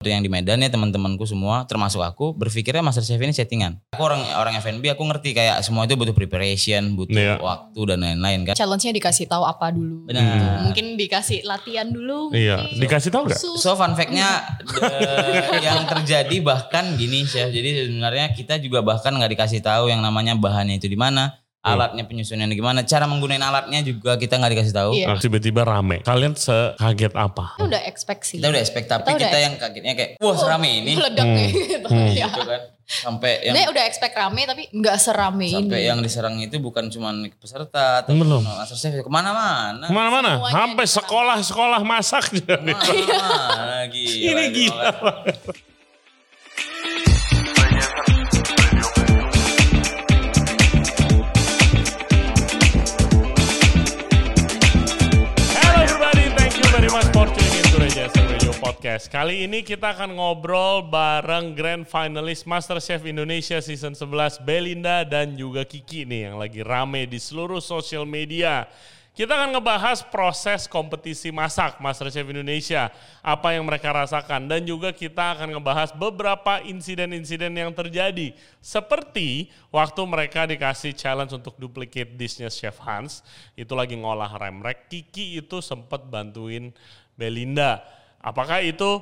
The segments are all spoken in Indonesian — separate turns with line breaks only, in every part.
yang di Medan ya teman-temanku semua termasuk aku berpikirnya Master Chef ini settingan. Aku orang orang F&B aku ngerti kayak semua itu butuh preparation, butuh
Iya.
waktu dan lain-lain kan.
Challenge-nya dikasih tahu apa dulu.
Benar.
Mungkin dikasih latihan dulu.
Iya,
mungkin.
dikasih tahu nggak?
Khusus.
So fun fact-nya eh, yang terjadi bahkan gini chef. Jadi sebenarnya kita juga bahkan nggak dikasih tahu yang namanya bahannya itu di mana,
Hmm.
Alatnya penyusunannya gimana, cara menggunakan alatnya juga kita nggak dikasih tahu.
Iya.
Nah, tiba-tiba rame. Kalian sekaget apa?
Kita udah expect sih.
Kita udah expect tapi
Kita
kita, yang kagetnya kayak wah serame ini
Meledak
Hmm.
gitu.
Hmm.
Ya.
gitu kan. Sampai yang
Sebenarnya udah expect rame tapi nggak serame
sampai
ini.
yang diserang itu bukan cuma peserta atau
Belum.
chef ke
mana-mana.
Ke
mana-mana?
Sampai
sekolah-sekolah masak.
Ke mana-mana gila.
Ini gila. Podcast. Kali ini kita akan ngobrol bareng Grand Finalist MasterChef Indonesia Season 11 Belinda dan juga Kiki nih yang lagi rame di seluruh sosial media. Kita akan ngebahas proses kompetisi masak MasterChef Indonesia, apa yang mereka rasakan dan juga kita akan ngebahas beberapa insiden-insiden yang terjadi. Seperti waktu mereka dikasih challenge untuk duplicate dishnya Chef Hans, itu lagi ngolah remrek, Kiki itu sempat bantuin Belinda. Apakah itu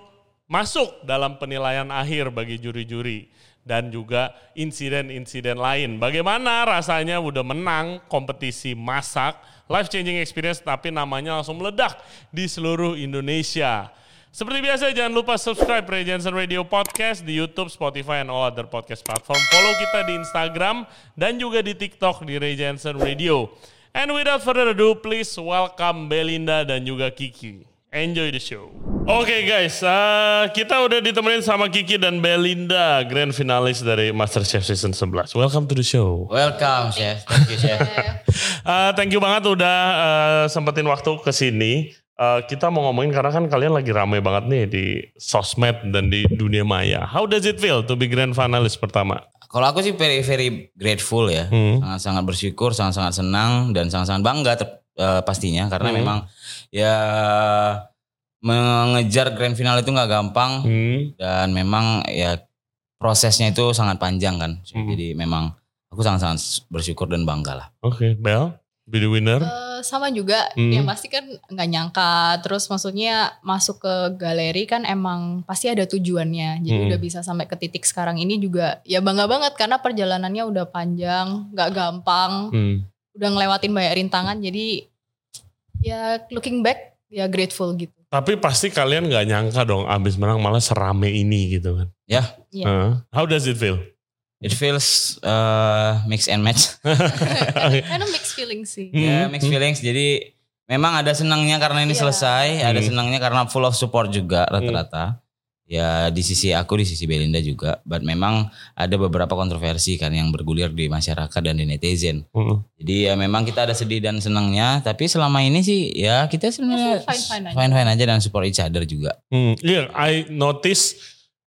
masuk dalam penilaian akhir bagi juri-juri? dan juga insiden-insiden lain. Bagaimana rasanya udah menang kompetisi masak, life changing experience tapi namanya langsung meledak di seluruh Indonesia. Seperti biasa jangan lupa subscribe Ray Jensen Radio Podcast di YouTube, Spotify, and all other podcast platform. Follow kita di Instagram dan juga di TikTok di Ray Jensen Radio. And without further ado, please welcome Belinda dan juga Kiki. Enjoy the show. Oke guys, eh, kita udah ditemenin sama Kiki dan Belinda, grand finalis dari MasterChef Season 11. Welcome to the show.
Welcome chef. Thank you chef.
Eh, thank you banget udah eh, sempetin waktu ke sini. Eh, kita mau ngomongin karena kan kalian lagi rame banget nih di sosmed dan di dunia maya. How does it feel to be grand finalist pertama?
Kalau aku sih very very grateful ya,
Hmm.
sangat-sangat bersyukur, sangat-sangat senang dan sangat-sangat bangga ter- eh, pastinya karena
Hmm.
memang ya mengejar grand final itu nggak gampang
Hmm.
dan memang ya prosesnya itu sangat panjang kan,
Hmm.
jadi memang aku sangat-sangat bersyukur dan bangga lah.
Oke, Bel, be the winner.
Eh, sama juga
Hmm.
yang pasti kan nggak nyangka terus maksudnya masuk ke galeri kan emang pasti ada tujuannya jadi
Hmm.
udah bisa sampai ke titik sekarang ini juga ya bangga banget karena perjalanannya udah panjang nggak gampang
Hmm.
udah ngelewatin banyak rintangan jadi ya looking back ya grateful gitu
Tapi pasti kalian nggak nyangka dong abis menang malah serame ini gitu kan.
Ya,
Iya.
Eh, how does it feel?
it feels uh, mix and match.
karena mixed feeling sih
Ya,
Hmm.
mixed feelings. Jadi memang ada senangnya karena ini
Iya.
selesai, ada
Hmm.
senangnya karena full of support juga rata-rata. Ya di sisi aku, di sisi Belinda juga. But memang ada beberapa kontroversi kan yang bergulir di masyarakat dan di netizen.
Hmm.
Jadi ya memang kita ada sedih dan senangnya. Tapi selama ini sih ya kita sebenarnya
Fine-fine aja.
fine-fine aja dan support each other juga.
Hmm, Iya, I notice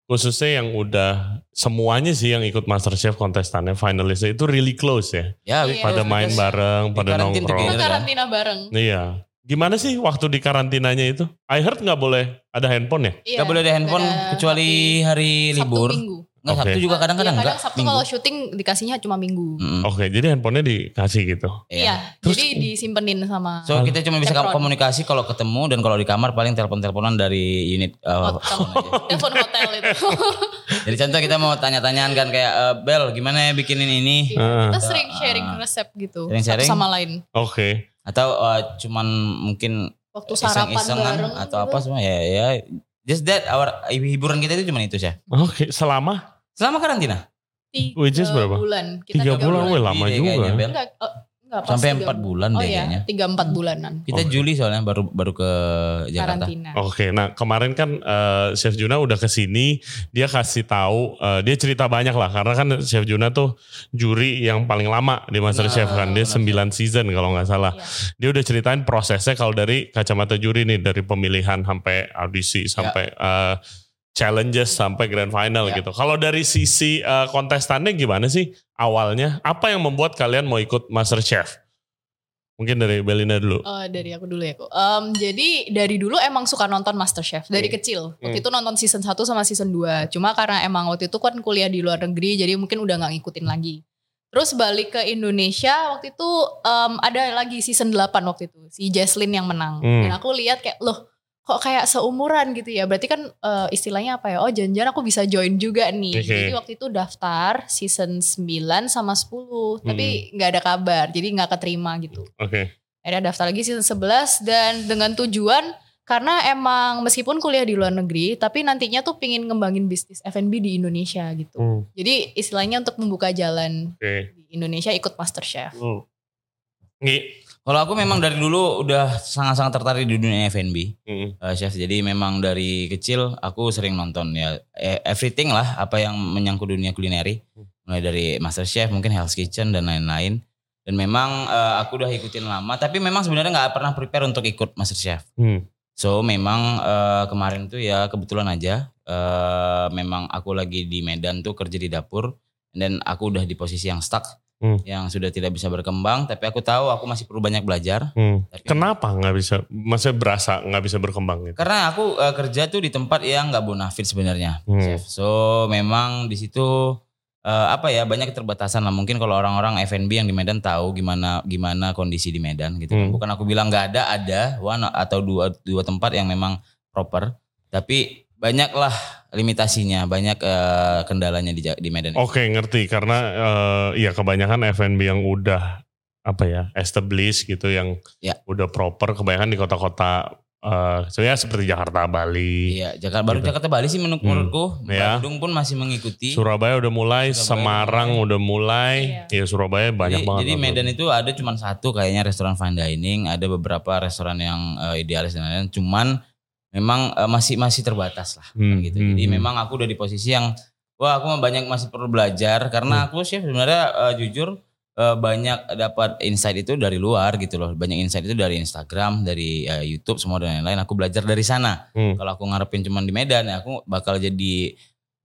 khususnya yang udah semuanya sih yang ikut MasterChef kontestannya finalisnya itu really close ya.
Ya
Iya.
Pada main
because
bareng, pada nongkrong.
kita
together.
karantina bareng
Iya. Gimana sih waktu di karantinanya itu? I heard nggak boleh ada handphone ya?
Iya,
Gak boleh ada handphone
nggak ada
kecuali hari
Sabtu
libur.
minggu
Enggak
Oke.
Sabtu juga kadang-kadang
Iya,
enggak.
kadang Sabtu
Minggu.
kalau syuting dikasihnya cuma minggu
Mm-mm.
Oke, jadi handphonenya dikasih gitu.
Iya.
Iya,
Terus-
jadi disimpenin sama
So kita cuma bisa
Chevron.
komunikasi kalau ketemu dan kalau di kamar paling telepon-teleponan dari unit uh,
telepon hotel itu.
Jadi contoh kita mau tanya-tanyaan kan kayak "Eh, Bel gimana ya bikinin ini
Ah.
Kita sering sharing resep gitu
Sharing-sharing.
satu sama lain.
Oke.
Atau uh, cuman mungkin
Waktu sarapan
iseng-isengan
bareng
atau apa semua ya ya just that our hiburan kita itu cuma itu sih.
Oke, selama
Selama karantina
Tiga
Which is berapa?
bulan.
Tiga bulan, weh, lama
Iya,
juga.
kayaknya.
Enggak, oh, enggak, pas
Sampai empat bulan
Oh
deh
iya,
kayaknya.
tiga empat bulanan.
Kita
Oke.
Juli soalnya baru baru ke Jakarta.
Karantina.
Oke, nah kemarin kan eh, Chef Juna udah ke sini, dia kasih tahu, eh, dia cerita banyak lah karena kan Chef Juna tuh juri yang paling lama di Master
Benar,
Chef kan, dia 9 season kalau nggak salah.
Iya.
Dia udah ceritain prosesnya kalau dari kacamata juri nih dari pemilihan sampai audisi sampai eh, challenges sampai grand final
Ya.
gitu. Kalau dari sisi eh, kontestannya gimana sih awalnya? Apa yang membuat kalian mau ikut Master Chef? Mungkin dari Belinda dulu.
Oh, dari aku dulu ya kok. Em, jadi dari dulu emang suka nonton MasterChef dari
Hmm.
kecil. Waktu itu nonton season 1 sama season 2. Cuma karena emang waktu itu kan kuliah di luar negeri jadi mungkin udah nggak ngikutin lagi. Terus balik ke Indonesia waktu itu em, ada lagi season 8 waktu itu. Si Jesslyn yang menang.
Hmm.
Dan aku lihat kayak loh kok kayak seumuran gitu ya. Berarti kan eh, istilahnya apa ya? Oh jangan aku bisa join juga nih.
Oke.
Jadi waktu itu daftar season 9 sama 10.
Hmm.
Tapi nggak ada kabar. Jadi nggak keterima gitu
Oke.
akhirnya daftar lagi season 11 dan dengan tujuan karena emang meskipun kuliah di luar negeri tapi nantinya tuh pingin ngembangin bisnis F&B di Indonesia gitu.
Hmm,
Jadi istilahnya untuk membuka jalan
Oke.
di Indonesia ikut MasterChef.
Hmm. Ngi.
Kalau aku memang dari dulu udah sangat-sangat tertarik di dunia F&B,
Hmm.
eh, chef. Jadi memang dari kecil aku sering nonton ya eh, everything lah apa yang menyangkut dunia kulineri, mulai dari Master Chef, mungkin Hell's Kitchen dan lain-lain. Dan memang eh, aku udah ikutin lama, tapi memang sebenarnya nggak pernah prepare untuk ikut Master Chef.
Hmm.
So memang eh, kemarin tuh ya kebetulan aja, eh, memang aku lagi di Medan tuh kerja di dapur, dan aku udah di posisi yang stuck,
Hmm.
yang sudah tidak bisa berkembang. Tapi aku tahu aku masih perlu banyak belajar.
Hmm.
Tapi-
Kenapa nggak bisa? Masa berasa nggak bisa berkembang gitu?
Karena aku eh, kerja tuh di tempat yang nggak bonafit sebenarnya,
Hmm.
So memang di situ eh, apa ya banyak keterbatasan lah. Mungkin kalau orang-orang F&B yang di Medan tahu gimana gimana kondisi di Medan gitu. kan.
Hmm.
Bukan aku bilang nggak ada, ada one atau dua dua tempat yang memang proper. Tapi banyaklah limitasinya, banyak eh, kendalanya di di Medan.
Oke ngerti karena eh, ya kebanyakan F&B yang udah apa ya established gitu yang
Ya.
udah proper kebanyakan di kota-kota eh sebenarnya seperti Jakarta, Bali,
Iya, Jakarta baru
Gitu.
Jakarta Bali sih menurut
Hmm.
menurutku.
Ya.
Bandung pun masih mengikuti.
Surabaya udah mulai,
Surabaya
Semarang udah mulai, ya Surabaya banyak
jadi,
banget.
Jadi. Medan itu ada cuma satu kayaknya restoran fine dining, ada beberapa restoran yang eh, idealis dan lain-lain. Cuman memang eh, masih masih terbatas lah
Hmm,
gitu.
hmm,
Jadi
hmm.
memang aku udah di posisi yang wah aku banyak masih perlu belajar karena aku sih sebenarnya eh, jujur eh, banyak dapat insight itu dari luar gitu loh. Banyak insight itu dari Instagram, dari eh, YouTube semua dan lain-lain. Aku belajar dari sana.
Hmm.
Kalau aku ngarepin cuman di Medan ya aku bakal jadi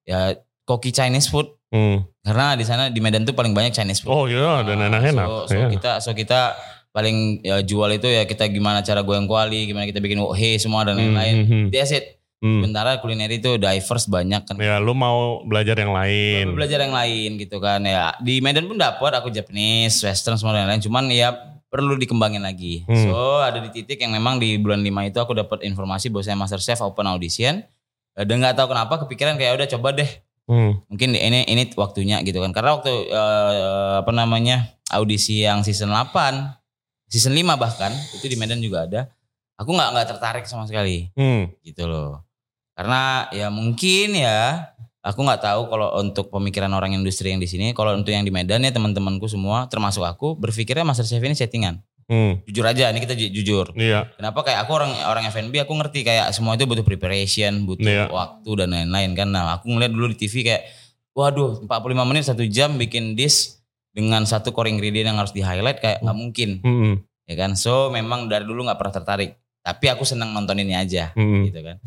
ya koki Chinese food
Hmm.
karena di sana di Medan tuh paling banyak Chinese food.
Oh iya dan enak-enak.
So, so
ya.
kita so kita paling ya, jual itu ya kita gimana cara goyang kuali, gimana kita bikin wohe semua dan lain-lain.
hmm, hmm.
That's it.
Hmm.
Sementara kuliner itu diverse banyak kan.
Ya lu mau belajar yang lain.
Belajar yang lain gitu kan ya. Di Medan pun dapat aku Japanese, Western semua dan lain-lain. Cuman ya perlu dikembangin lagi.
Hmm.
So ada di titik yang memang di bulan 5 itu aku dapat informasi bahwa saya Master Chef open audition. Dan nggak tahu kenapa kepikiran kayak udah coba deh
Hmm.
mungkin ini ini waktunya gitu kan karena waktu eh, apa namanya audisi yang season 8 season 5 bahkan itu di Medan juga ada aku nggak nggak tertarik sama sekali
Hmm.
gitu loh karena ya mungkin ya aku nggak tahu kalau untuk pemikiran orang industri yang di sini kalau untuk yang di Medan ya teman-temanku semua termasuk aku berpikirnya Master Chef ini settingan
Hmm.
jujur aja ini kita ju- jujur
Iya.
Kenapa kayak aku orang orang F&B aku ngerti kayak semua itu butuh preparation, butuh
Iya.
waktu dan lain-lain kan. Nah, aku ngeliat dulu di TV kayak waduh 45 menit satu jam bikin dish dengan satu core ingredient yang harus di highlight kayak nggak mungkin
Hmm.
ya kan. So memang dari dulu nggak pernah tertarik. Tapi aku senang nonton ini aja
Hmm.
gitu kan.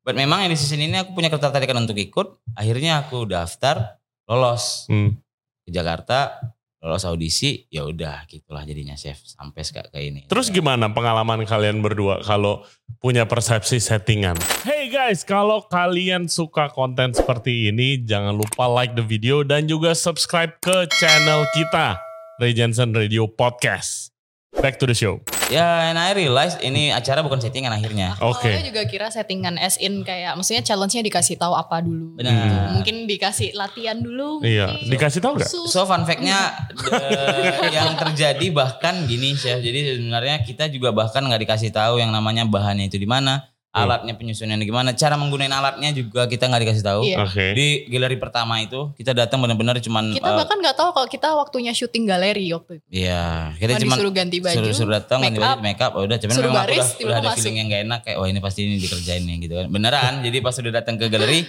But memang di season ini aku punya ketertarikan untuk ikut. Akhirnya aku daftar, lolos
Hmm.
ke Jakarta, lolos audisi, ya udah gitulah jadinya chef sampai kayak kayak ini.
Terus gimana pengalaman kalian berdua kalau punya persepsi settingan? Hey guys, kalau kalian suka konten seperti ini, jangan lupa like the video dan juga subscribe ke channel kita, Ray Jensen Radio Podcast. Back to the show.
Ya, and I realize ini acara bukan settingan akhirnya.
Aku
Oke.
awalnya juga kira settingan as in kayak maksudnya challenge-nya dikasih tahu apa dulu.
Benar.
Mungkin dikasih latihan dulu.
Iya,
mungkin.
dikasih tahu nggak?
Khusus.
So fun fact-nya yang terjadi bahkan gini chef. Jadi sebenarnya kita juga bahkan nggak dikasih tahu yang namanya bahannya itu di mana,
Hmm.
Alatnya penyusunannya gimana, cara menggunakan alatnya juga kita nggak dikasih tahu.
Iya.
Oke.
Di galeri pertama itu kita datang benar-benar cuman
Kita
eh,
bahkan nggak tahu kalau kita waktunya syuting galeri waktu itu.
Iya, kita
Cuma disuruh ganti baju,
suruh, suruh datang ganti baju,
up,
make up, udah cuman
suruh
memang aku
baris,
udah, udah ada
masuk.
feeling yang gak enak kayak wah ini pasti ini dikerjain nih gitu kan. Beneran, jadi pas udah datang ke galeri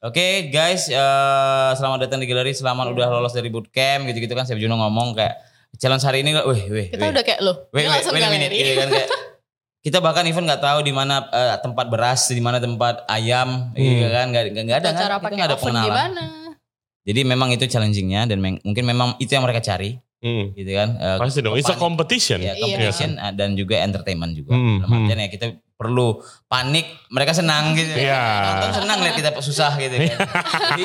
Oke guys, eh, selamat datang di galeri, selamat udah lolos dari bootcamp gitu-gitu kan. Chef Juno ngomong kayak challenge hari ini, wih, wih,
Kita
wih.
udah kayak loh, ini
wait,
langsung
wait a minute,
galeri.
gitu kan kayak kita bahkan even nggak tahu di mana eh, tempat beras, di mana tempat ayam, gitu kan nggak ada kan,
cara
kita
pakai
nggak ada
oven
pengenalan.
gimana?
Jadi memang itu challengingnya dan meng- mungkin memang itu yang mereka cari.
Hmm.
gitu kan. Eh,
Pasti dong. It's a
panik.
competition.
Ya,
Iya.
competition uh, dan juga entertainment juga.
Hmm,
Dalam artian ya kita perlu panik, mereka senang gitu.
Iya.
Nonton senang lihat kita susah gitu kan. jadi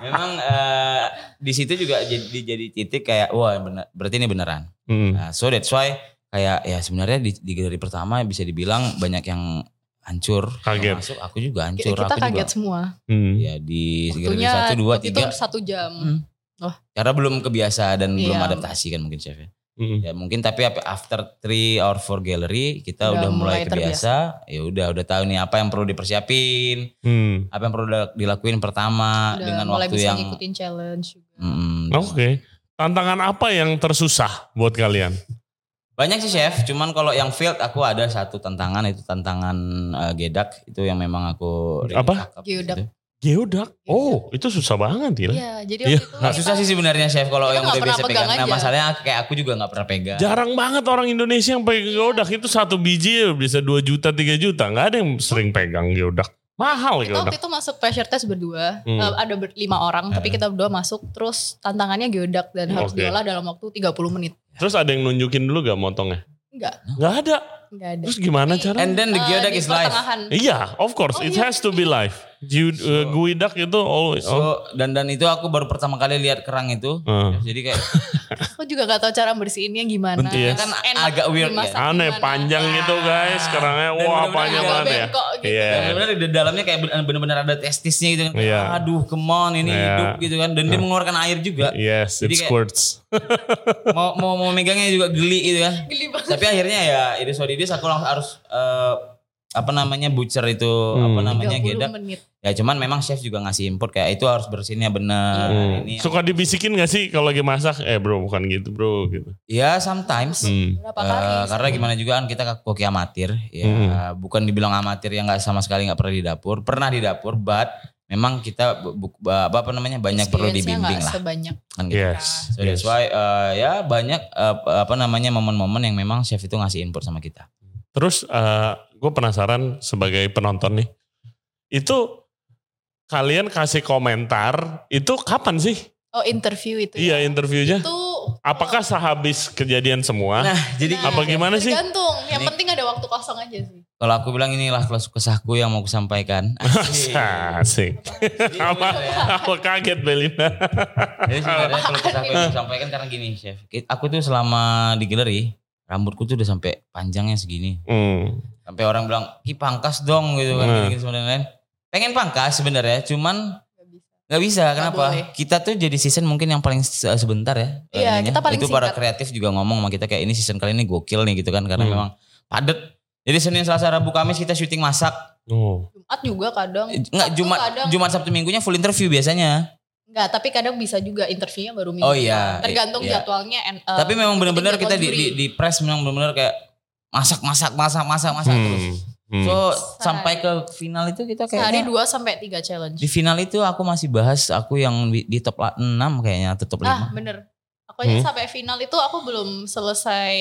memang eh, di situ juga jadi jadi titik kayak wah bener, berarti ini beneran.
Hmm.
Nah, so that's why kayak ya sebenarnya di, di galeri pertama bisa dibilang banyak yang hancur.
Kaget.
Masuk aku juga
Kita,
hancur. aku
kaget
juga.
semua.
Hmm.
Ya di galeri
Waktunya
satu dua
waktu itu
tiga.
satu jam.
Hmm. Karena belum kebiasa dan belum
Iya.
adaptasi kan mungkin chef ya.
Hmm.
Ya mungkin tapi ap- after three or four gallery kita
Udah
udah, mulai,
mulai
kebiasa. Ya udah udah tahu nih apa yang perlu dipersiapin,
Hmm.
apa yang perlu dilakuin pertama
Udah
dengan
mulai
waktu
bisa
yang
ngikutin challenge juga.
Mm,
Oke. Tantangan apa yang tersusah buat kalian?
Banyak sih chef. Cuman kalau yang field aku ada satu tantangan itu tantangan eh, gedak itu yang memang aku really
Apa?
Geodak.
gitu.
Geodak. Oh, itu susah banget ya.
Iya, jadi
Iya.
waktu itu
Nggak susah sih sebenarnya chef kalau yang udah
pernah
biasa
pegang
pegang. Nah
aja.
masalahnya kayak aku juga nggak pernah pegang.
Jarang banget orang Indonesia yang pegang geodak. Itu satu biji ya bisa 2 juta, 3 juta. Nggak ada yang sering pegang geodak. Mahal
kita waktu
geodak.
itu masuk pressure test berdua.
Hmm.
Eh, ada ber- lima orang, tapi kita berdua masuk. Terus tantangannya geodak dan harus
Oke.
diolah dalam waktu 30 menit.
Terus ada yang nunjukin dulu gak motongnya?
Enggak,
Nggak ada.
enggak ada.
Terus gimana cara?
And then the
Eh,
geodak
di
is live.
Iya, of course.
Oh,
It
iya.
has to be live. Ju- uh, guidak itu all. all-
So dan dan itu aku baru pertama kali lihat kerang itu.
Uh.
Jadi kayak
Aku juga gak tahu cara bersihinnya gimana.
Bentuk ya.
kan
Enak
agak weird ya.
aneh
gimana.
panjang gitu guys. Kerangnya
Dan
wah panjang banget ya.
gitu.
Iya.
benar-benar di dalamnya kayak ben- benar-benar ada testisnya gitu kan.
Iya.
Aduh, come on ini
Iya.
hidup gitu kan. Dan dia mengeluarkan air juga.
Yes, it
Jadi kayak-
squirts.
mau mau mau megangnya juga geli gitu kan.
Geli banget.
Tapi akhirnya ya itu so this aku langsung harus eh, apa namanya butcher itu
Hmm.
apa namanya
30
gedak.
menit.
Ya cuman memang chef juga ngasih input kayak itu harus bersihnya benar.
Hmm.
Ini
Suka dibisikin gak sih kalau lagi masak? Eh bro bukan gitu bro gitu.
ya sometimes.
Hmm.
Berapa kali?
karena gimana juga kan kita koki amatir ya
Hmm.
bukan dibilang amatir yang nggak sama sekali nggak pernah di dapur pernah di dapur but memang kita bu- bu- apa namanya banyak perlu dibimbing lah
Sebanyak.
kan gitu.
Yes.
So that's
yes.
why eh, ya banyak eh, apa namanya momen-momen yang memang chef itu ngasih input sama kita.
Terus gue penasaran sebagai penonton nih. Itu kalian kasih komentar itu kapan sih?
Oh interview itu.
Iya
ya.
interviewnya.
Itu
Apakah sehabis kejadian semua?
Nah jadi
Nah,
Apa gimana sih?
Tergantung. Yang
Ini-
penting ada waktu kosong aja sih.
kalau aku bilang inilah kelas kesahku yang mau kusampaikan. Asik.
Asik. apa, apa kaget Belinda?
Jadi sebenarnya kalau kesahku yang mau sampaikan karena gini chef. Aku tuh selama di galeri rambutku tuh udah sampai panjangnya segini.
Hmm.
sampai orang bilang ki pangkas dong gitu kan
Nah.
gini sebenarnya pengen pangkas sebenarnya cuman
Gak bisa.
nggak bisa kenapa
boleh.
kita tuh jadi season mungkin yang paling se- sebentar ya
Iya,
ininya.
kita paling
itu para kreatif juga ngomong sama kita kayak ini season kali ini gokil nih gitu kan karena
Hmm.
memang padet jadi Senin Selasa Rabu Kamis kita syuting masak
Oh.
Jumat juga kadang.
Nggak
Sabtu
Jumat
kadang.
Jumat Sabtu Minggunya full interview biasanya
Enggak, tapi kadang bisa juga interviewnya baru minggu
Oh, iya.
depan. Tergantung
Iya.
jadwalnya. and, uh,
tapi memang benar-benar kita di,
juri.
di, di press memang benar-benar kayak masak masak masak masak masak terus
Hmm. Hmm.
so sampai ke final itu kita
Sehari
kayaknya
2 sampai 3 challenge.
Di final itu aku masih bahas aku yang di, di top 6 kayaknya atau top 5.
Ah, bener. Aku aja
Hmm.
sampai final itu aku belum selesai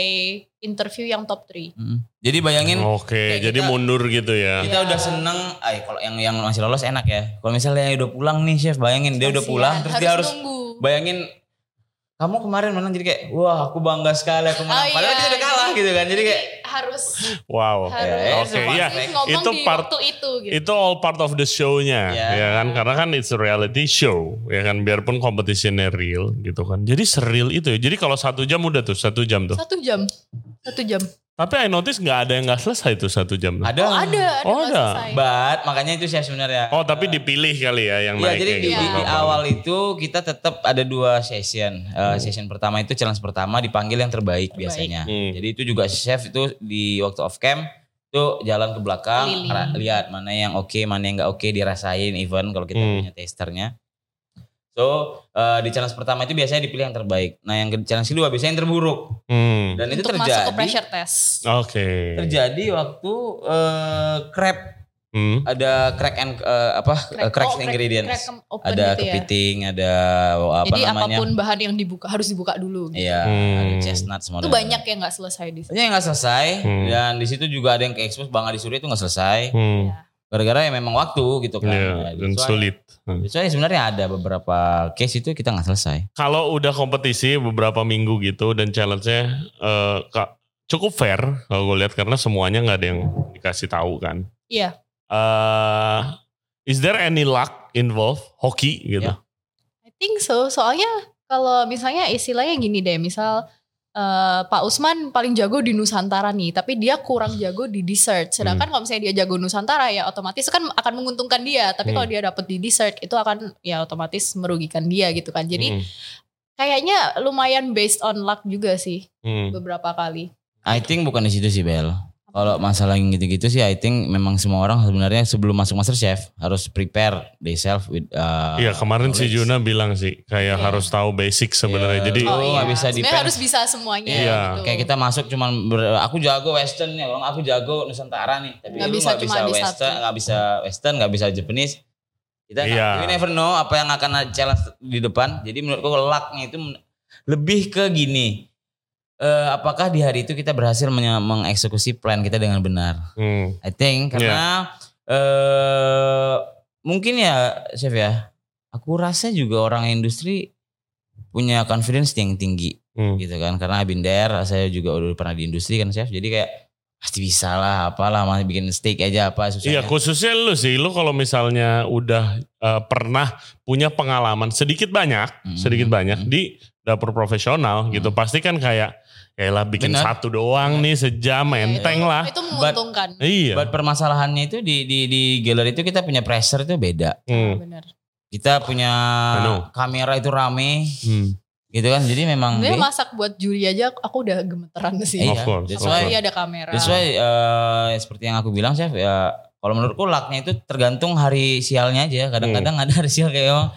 interview yang top 3.
Mm. Jadi bayangin
Oke,
kayak
jadi
kita-
mundur gitu ya.
kita udah seneng, ay kalau yang yang masih lolos enak ya. Kalau misalnya yang udah pulang nih chef, bayangin dia udah pulang terus dia harus
nunggu.
bayangin kamu kemarin menang jadi kayak wah aku bangga sekali aku menang.
Oh,
Padahal
iya.
kita udah kalah gitu kan. Jadi kayak
harus
Wow.
harus
ya,
Oke, iya.
ngomong
Itu
di
part-
waktu itu gitu.
Itu all part of the show-nya,
Ya.
ya kan? Karena kan it's a reality show, ya kan? Biarpun competitionnya real, gitu kan. Jadi seril itu ya. Jadi kalau satu jam udah tuh, satu jam tuh.
Satu jam. Satu jam.
Tapi I notice nggak ada yang nggak selesai tuh satu jam
ada
Oh ada, ada.
Oh, ada.
selesai.
But makanya itu chef sebenarnya.
Oh, tapi dipilih kali ya yang
Iya,
naik
jadi di,
gitu.
di- di awal itu kita tetap ada dua session. Eh, Session pertama itu challenge pertama dipanggil yang terbaik,
Terbaik.
biasanya.
Hmm.
Jadi itu juga chef itu di waktu off cam itu jalan ke belakang ra- lihat mana yang oke, mana yang nggak oke dirasain even kalau kita
Hmm.
punya testernya. So eh, di challenge pertama itu biasanya dipilih yang terbaik. Nah yang ke- challenge kedua biasanya yang terburuk.
Hmm.
Dan itu
Untuk masuk
terjadi
ke pressure test.
Oke.
terjadi waktu eh crab
Hmm.
ada crack and eh, apa
Crack-
crack
oh, crack-
ingredients.
crack open
ada
gitu ya.
kepiting, ada apa
Jadi
namanya?
apa pun bahan yang dibuka harus dibuka dulu. Gitu.
Iya,
Hmm.
ada chestnut semua.
Itu banyak yang nggak selesai di situ.
Banyak yang nggak selesai
Hmm.
dan di situ juga ada yang ke expose Bang Adi Surya itu nggak selesai.
Hmm.
Ya.
Gara-gara ya memang waktu gitu kan.
Iya,
Ya,
dan
why-
sulit. Hmm.
why sebenarnya ada beberapa case itu kita nggak selesai.
Kalau udah kompetisi beberapa minggu gitu dan challenge-nya eh, ka- cukup fair kalau gue lihat karena semuanya nggak ada yang dikasih tahu kan.
Iya.
eh is there any luck involved hoki gitu?
Ya.
I think so. Soalnya kalau misalnya istilahnya gini deh, misal eh, Pak Usman paling jago di Nusantara nih, tapi dia kurang jago di dessert. Sedangkan kalau misalnya dia jago Nusantara ya otomatis kan akan menguntungkan dia. Tapi
Hmm.
kalau dia dapet di dessert itu akan ya otomatis merugikan dia gitu kan. Jadi
Hmm,
kayaknya lumayan based on luck juga sih
hmm.
beberapa kali.
I think bukan di situ sih Bel. Kalau masalah yang gitu-gitu sih I think memang semua orang sebenarnya sebelum masuk Master Chef harus prepare themselves with uh,
Iya kemarin si
knowledge.
Juna bilang sih kayak
Iya.
harus tahu basic sebenarnya.
Iya.
Jadi
Oh, nggak bisa
Sebenarnya
depend.
harus bisa semuanya
Iya.
gitu.
Kayak kita masuk cuman ber- aku jago western ya, kalau aku jago nusantara nih. Tapi
Nggak
lu
bisa
nggak
cuma
bisa
di
western,
satu.
nggak bisa western, nggak bisa Japanese. Kita nggak-
Iya.
you never know apa yang akan challenge di depan. Jadi menurutku lucknya itu lebih ke gini. Eh, apakah di hari itu kita berhasil menye- mengeksekusi plan kita dengan benar?
hmm,
I think karena eh mungkin ya chef ya. Aku rasa juga orang industri punya confidence yang tinggi
hmm.
gitu kan karena Abinder saya juga udah pernah di industri kan chef jadi kayak pasti bisa lah apalah masih bikin steak aja apa susahnya
Iya khususnya lu sih, lu kalau misalnya udah eh, pernah punya pengalaman sedikit banyak,
Hmm.
sedikit banyak
Hmm.
di dapur profesional gitu, pasti kan kayak ya lah bikin
Benar.
satu doang nih sejam
Ya,
enteng
itu,
lah.
Itu menguntungkan.
Iya.
But permasalahannya itu di di di gallery itu kita punya pressure itu beda
Hmm,
Benar.
kita punya kamera itu rame
hmm.
gitu kan jadi memang be-
masak buat juri aja aku udah gemeteran sih.
Iya,
Of course,
that's
of
why-
Apalagi ada kamera.
That's why eh, seperti yang aku bilang chef ya kalau menurutku lucknya itu tergantung hari sialnya aja kadang-kadang ada hari sial kayak emang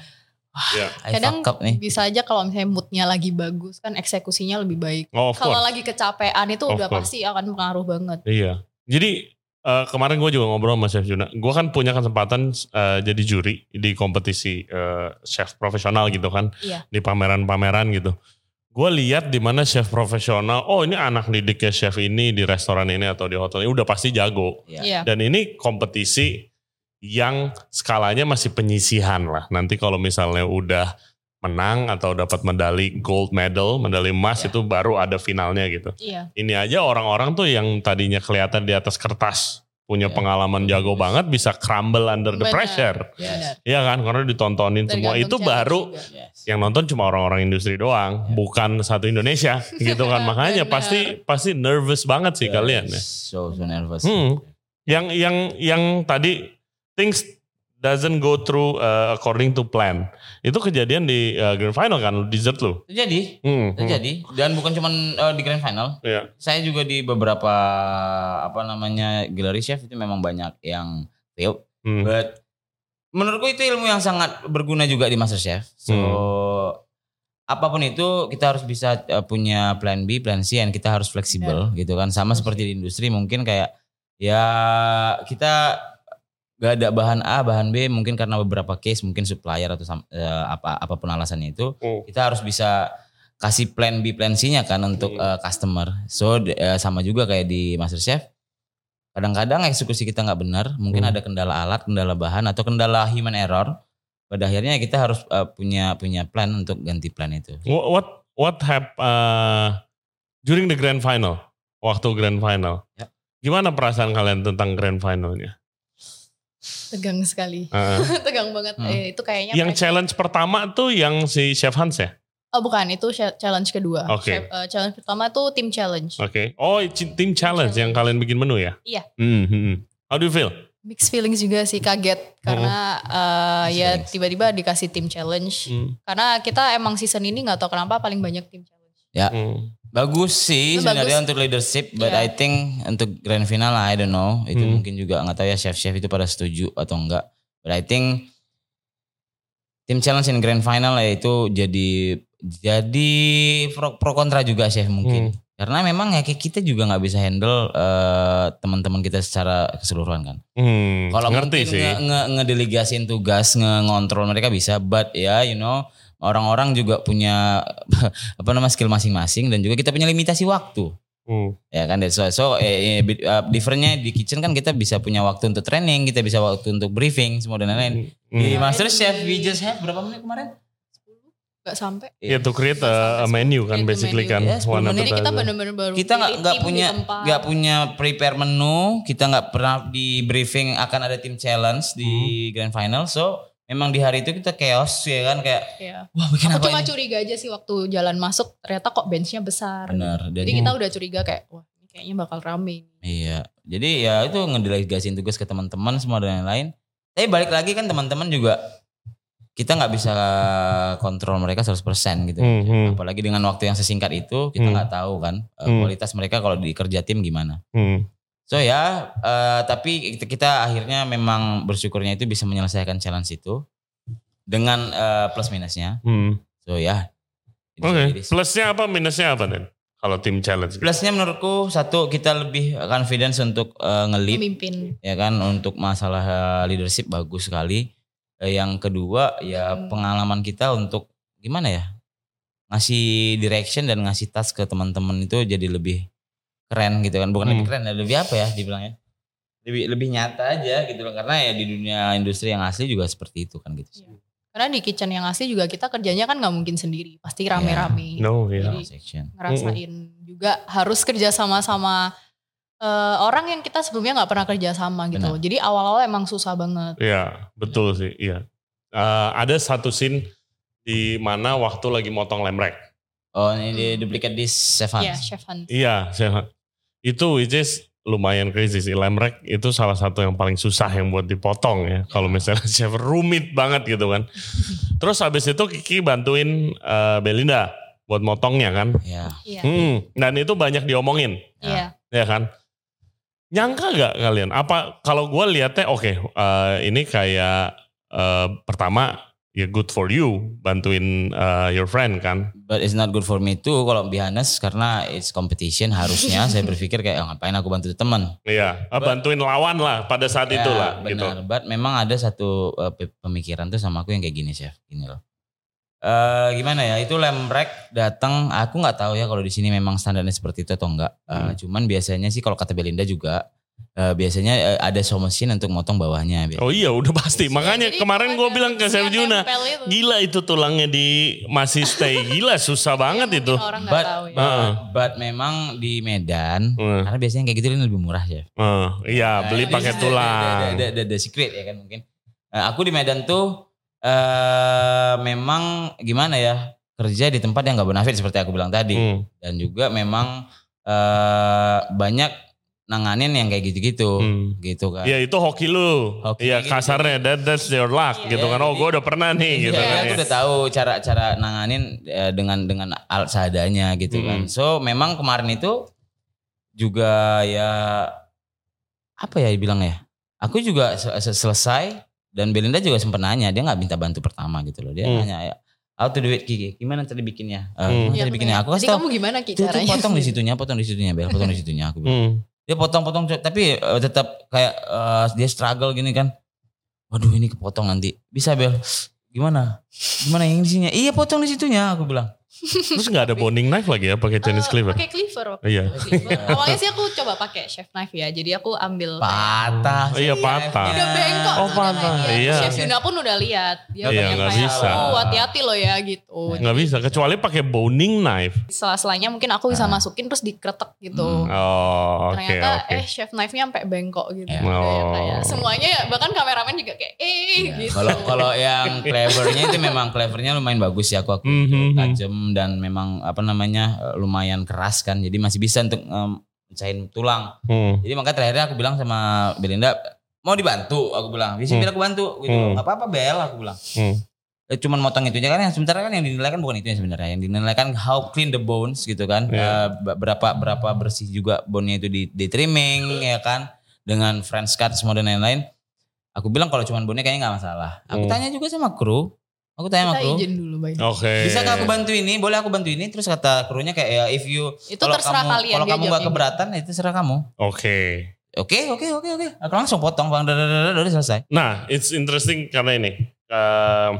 wah
Iya.
I
Kadang
nih
bisa aja kalau misalnya moodnya lagi bagus kan eksekusinya lebih baik.
Oh,
Kalau lagi kecapean itu
Of
udah
course.
pasti akan pengaruh banget.
Iya. Jadi eh, kemarin gue juga ngobrol sama Chef Juna. Gue kan punya kesempatan eh, jadi juri di kompetisi eh, chef profesional gitu kan.
Iya.
Di pameran-pameran gitu. Gue lihat di mana chef profesional, oh ini anak didiknya chef ini di restoran ini atau di hotel ini udah pasti jago.
Iya.
Dan ini kompetisi yang skalanya masih penyisihan lah. Nanti kalau misalnya udah menang atau dapat medali gold medal, medali emas
Iya.
itu baru ada finalnya gitu
Iya.
ini aja orang-orang tuh yang tadinya kelihatan di atas kertas punya
Ya.
pengalaman jago
Yes.
banget bisa crumble under the
Benar.
pressure.
Benar.
Iya kan karena ditontonin semua
Tergantung
itu
challenge
baru
juga.
Yes.
yang nonton cuma orang-orang industri doang, bukan satu Indonesia gitu kan. Makanya
Benar.
pasti pasti nervous banget sih kalian ya.
So so nervous.
Hmm. Yang yang yang tadi things doesn't go through uh, according to plan. Itu kejadian di uh, grand final kan dessert lu.
Terjadi,
Hmm, hmm.
terjadi dan bukan cuma di grand final.
Iya.
Saya juga di beberapa apa namanya gallery chef itu memang banyak yang failed.
Hmm.
But menurutku itu ilmu yang sangat berguna juga di Master Chef. So
Hmm.
apa pun itu kita harus bisa uh, punya plan B, plan C, dan kita harus fleksibel gitu kan. Sama seperti di industri mungkin kayak ya kita gak ada bahan A, bahan B mungkin karena beberapa case mungkin supplier atau eh, apa apa pun alasannya itu
Hmm.
kita harus bisa kasih plan B, plan C-nya kan untuk
Hmm.
eh, customer. So eh, sama juga kayak di Master Chef. Kadang-kadang eksekusi kita nggak benar, mungkin
Hmm.
ada kendala alat, kendala bahan atau kendala human error. Pada akhirnya kita harus eh, punya punya plan untuk ganti plan itu.
What what, hap uh, during the grand final? Waktu grand final.
Ya.
Gimana perasaan kalian tentang grand finalnya?
Tegang sekali.
Uh,
Tegang banget.
Hmm.
Eh, itu kayaknya
yang
mereka-
challenge pertama tuh yang si Chef Hans ya?
Oh bukan, itu cha- challenge kedua.
Oke.
Chef- eh, challenge pertama tuh tim challenge.
Oke. Oh, ci- tim challenge yang kalian bikin menu ya?
Iya.
Hmm, hmm, hmm. How do you feel?
Mixed feelings juga sih kaget karena eh,
Mixed
ya tiba-tiba dikasih tim challenge.
Hmm,
Karena kita emang season ini nggak tahu kenapa paling banyak tim challenge.
hmm.
Bagus sih sebenarnya untuk leadership, but
Iya.
I think untuk grand final I don't know. Itu
Hmm.
mungkin juga nggak tahu ya chef-chef itu pada setuju atau enggak. But I think tim challenge in grand final ya itu jadi jadi pro, pro kontra juga chef mungkin.
Hmm.
Karena memang ya kayak kita juga nggak bisa handle eh, teman-teman kita secara keseluruhan kan.
Hmm,
Kalau
ngerti
mungkin
sih.
nge, nge, ngedelegasin tugas, ngontrol mereka bisa, but ya you know orang-orang juga punya apa namanya skill masing-masing dan juga kita punya limitasi waktu.
Hmm.
Ya kan that's why. So eh, eh, uh, differentnya di kitchen kan kita bisa punya waktu untuk training, kita bisa waktu untuk briefing semua dan lain-lain. Di
Hmm.
Master Chef we just have berapa menit kemarin?
Gak sampai.
Ya to create a, a menu kan basically
menu.
kan.
10
One.
Jadi kita bener-bener baru
kita nggak punya nggak punya prepare menu kita nggak pernah di briefing akan ada tim challenge di
Hmm.
grand final so memang di hari itu kita chaos ya kan kayak
Iya.
wah bikin
Aku
apa
cuma
ini
curiga aja sih waktu jalan masuk ternyata kok benchnya besar.
benar dan
Jadi kita udah curiga kayak wah ini kayaknya bakal rame.
iya jadi ya itu ngedelegasiin tugas ke teman-teman semua dan lain-lain tapi balik lagi kan teman-teman juga kita nggak bisa kontrol mereka 100% gitu
Hmm, hmm.
apalagi dengan waktu yang sesingkat itu kita
Hmm.
nggak tahu kan eh,
Hmm.
kualitas mereka kalau di kerja tim gimana
Hmm.
So ya, eh, tapi kita, kita akhirnya memang bersyukurnya itu bisa menyelesaikan challenge itu dengan eh, plus minusnya.
Hmm.
So ya.
Oke.
is.
Plusnya apa? Minusnya apa Dan? Kalau tim challenge.
Plusnya menurutku satu kita lebih confidence untuk eh, nge-lead
Pemimpin.
ya kan untuk masalah leadership bagus sekali. Eh, yang kedua ya
Hmm.
pengalaman kita untuk gimana ya ngasih direction dan ngasih task ke teman-teman itu jadi lebih keren gitu kan bukan
Hmm.
lebih keren ya, lebih apa ya dibilangnya lebih lebih nyata aja gitu loh karena ya di dunia industri yang asli juga seperti itu kan gitu sih.
Karena di kitchen yang asli juga kita kerjanya kan nggak mungkin sendiri, pasti rame-rame.
No, ya.
Jadi
section
ngerasain juga harus kerja sama-sama eh, orang yang kita sebelumnya nggak pernah kerja sama gitu.
Benar.
Jadi awal-awal emang susah banget.
Iya, betul sih. Iya. Eh, ada satu scene di mana waktu lagi motong lemrek.
oh ini di duplicate di Chef
Iya,
Hans.
chef Hans.
Iya, saya- itu which is lumayan crazy sih. Lemrek itu salah satu yang paling susah yang buat dipotong ya. Kalau misalnya chef rumit banget gitu kan. Terus habis itu Kiki bantuin eh, Belinda buat motongnya kan.
ya
Iya.
Hmm, dan itu banyak diomongin,
Iya.
ya kan? Nyangka gak kalian? Apa kalau gue lihatnya oke, eh, ini kayak eh, pertama ya good for you bantuin eh, your friend kan.
but it's not good for me too kalau be honest karena it's competition harusnya saya berpikir kayak "Oh, ngapain aku bantu teman
Iya, eh, bantuin lawan lah pada saat
Ya,
itu lah gitu.
But memang ada satu uh, pe- pemikiran tuh sama aku yang kayak gini chef, gini loh. Eh gimana ya? Itu lemrek datang, aku nggak tahu ya kalau di sini memang standarnya seperti itu atau enggak. Eh,
Hmm.
Cuman biasanya sih kalau kata Belinda juga eh, biasanya eh, ada saw machine untuk motong bawahnya.
Oh iya udah pasti. Makanya
Jadi
kemarin gue
ada
bilang ke Chef Juna,
itu.
gila itu tulangnya di masih stay gila susah banget itu.
But,
tahu ya.
Heeh.
but memang di Medan,
Hmm.
karena biasanya kayak gitu ini lebih murah ya.
Eh, iya beli
Nah,
pakai
is the-
tulang.
The, the, the, the secret ya kan mungkin. Eh, aku di Medan tuh eh memang gimana ya kerja di tempat yang nggak bonafit seperti aku bilang tadi
Hmm.
dan juga memang eh banyak nanganin yang kayak gitu-gitu
Hmm.
gitu kan.
Ya itu hoki lu.
Hoki
Iya
gitu.
kasarnya that, that's your luck
Iya,
gitu kan. Oh gue udah pernah nih gitu
Iya,
kan.
aku
ya.
udah tahu cara-cara nanganin eh, dengan dengan alat seadanya gitu kan.
Hmm.
So memang kemarin itu juga ya apa ya bilang ya? Aku juga se- se- selesai dan Belinda juga sempat nanya, dia nggak minta bantu pertama gitu loh. Dia
Hmm.
nanya ya, how to do it Kiki? Gimana tadi bikinnya? Eh,
Hmm.
Gimana
Iya,
tadi bikinnya? Aku kasih tahu.
kamu gimana Ki
Tuh, tuh,
caranya?
potong di situnya, potong di situnya, Bel, potong di situnya. Aku bilang.
Hmm.
Dia potong-potong, tapi eh, tetap kayak eh, dia struggle gini kan. Waduh ini kepotong nanti. Bisa Bel? Gimana? Gimana yang sini? Iya potong di situnya, aku bilang.
Terus nggak ada bonding knife lagi ya pakai Chinese
Eh,
cleaver?
Pakai cleaver. waktu
Iya.
Cleaver. Awalnya sih aku coba pakai chef knife ya. Jadi aku ambil kayak-
Patah.
Oh, iya, patah.
udah bengkok
Oh, patah.
kayaknya.
Iya.
Chef Yuna pun udah lihat dia
Iya,
yang
nggak bisa.
oh hati-hati loh ya gitu
Nggak bisa kecuali pakai boning knife.
setelah-selahnya mungkin aku bisa masukin terus dikretek gitu
Hmm.
Oh oke
ternyata
oke.
eh chef knife-nya sampai bengkok gitu
Ya.
Yang
Oh.
kayak semuanya ya, bahkan kameramen juga kayak eh
Iya.
gitu
Kalau kalau yang clevernya itu memang clevernya lumayan bagus ya aku aku
Mhm.
tajam dan memang apa namanya eh, lumayan keras kan. Jadi masih bisa untuk mecahin tulang.
Hmm.
Jadi makanya terakhirnya aku bilang sama Belinda mau dibantu aku bilang. Bisa
Hmm.
aku bantu gitu.
Hmm.
Gak apa-apa Bel aku bilang.
Hmm.
Eh, cuman motong itunya kan yang sementara kan yang dinilai kan bukan itu yang sebenarnya yang dinilai kan how clean the bones gitu kan
Iya.
Eh, be- berapa berapa bersih juga bone-nya itu di, di trimming ya kan dengan French cut semua dan lain-lain aku bilang kalau cuman bone kayaknya nggak masalah aku
Hmm.
tanya juga sama kru aku tanya sama
kita
kru
izin dulu baik
Oke.
bisa nggak aku bantu ini boleh aku bantu ini terus kata krunya kayak ya if you
itu
kalau
terserah
kamu
kalian
kalau kamu
jawabnya.
keberatan ya itu serah kamu
Oke.
oke oke oke oke aku langsung potong bang udah selesai
Nah, it's interesting karena ini. eh,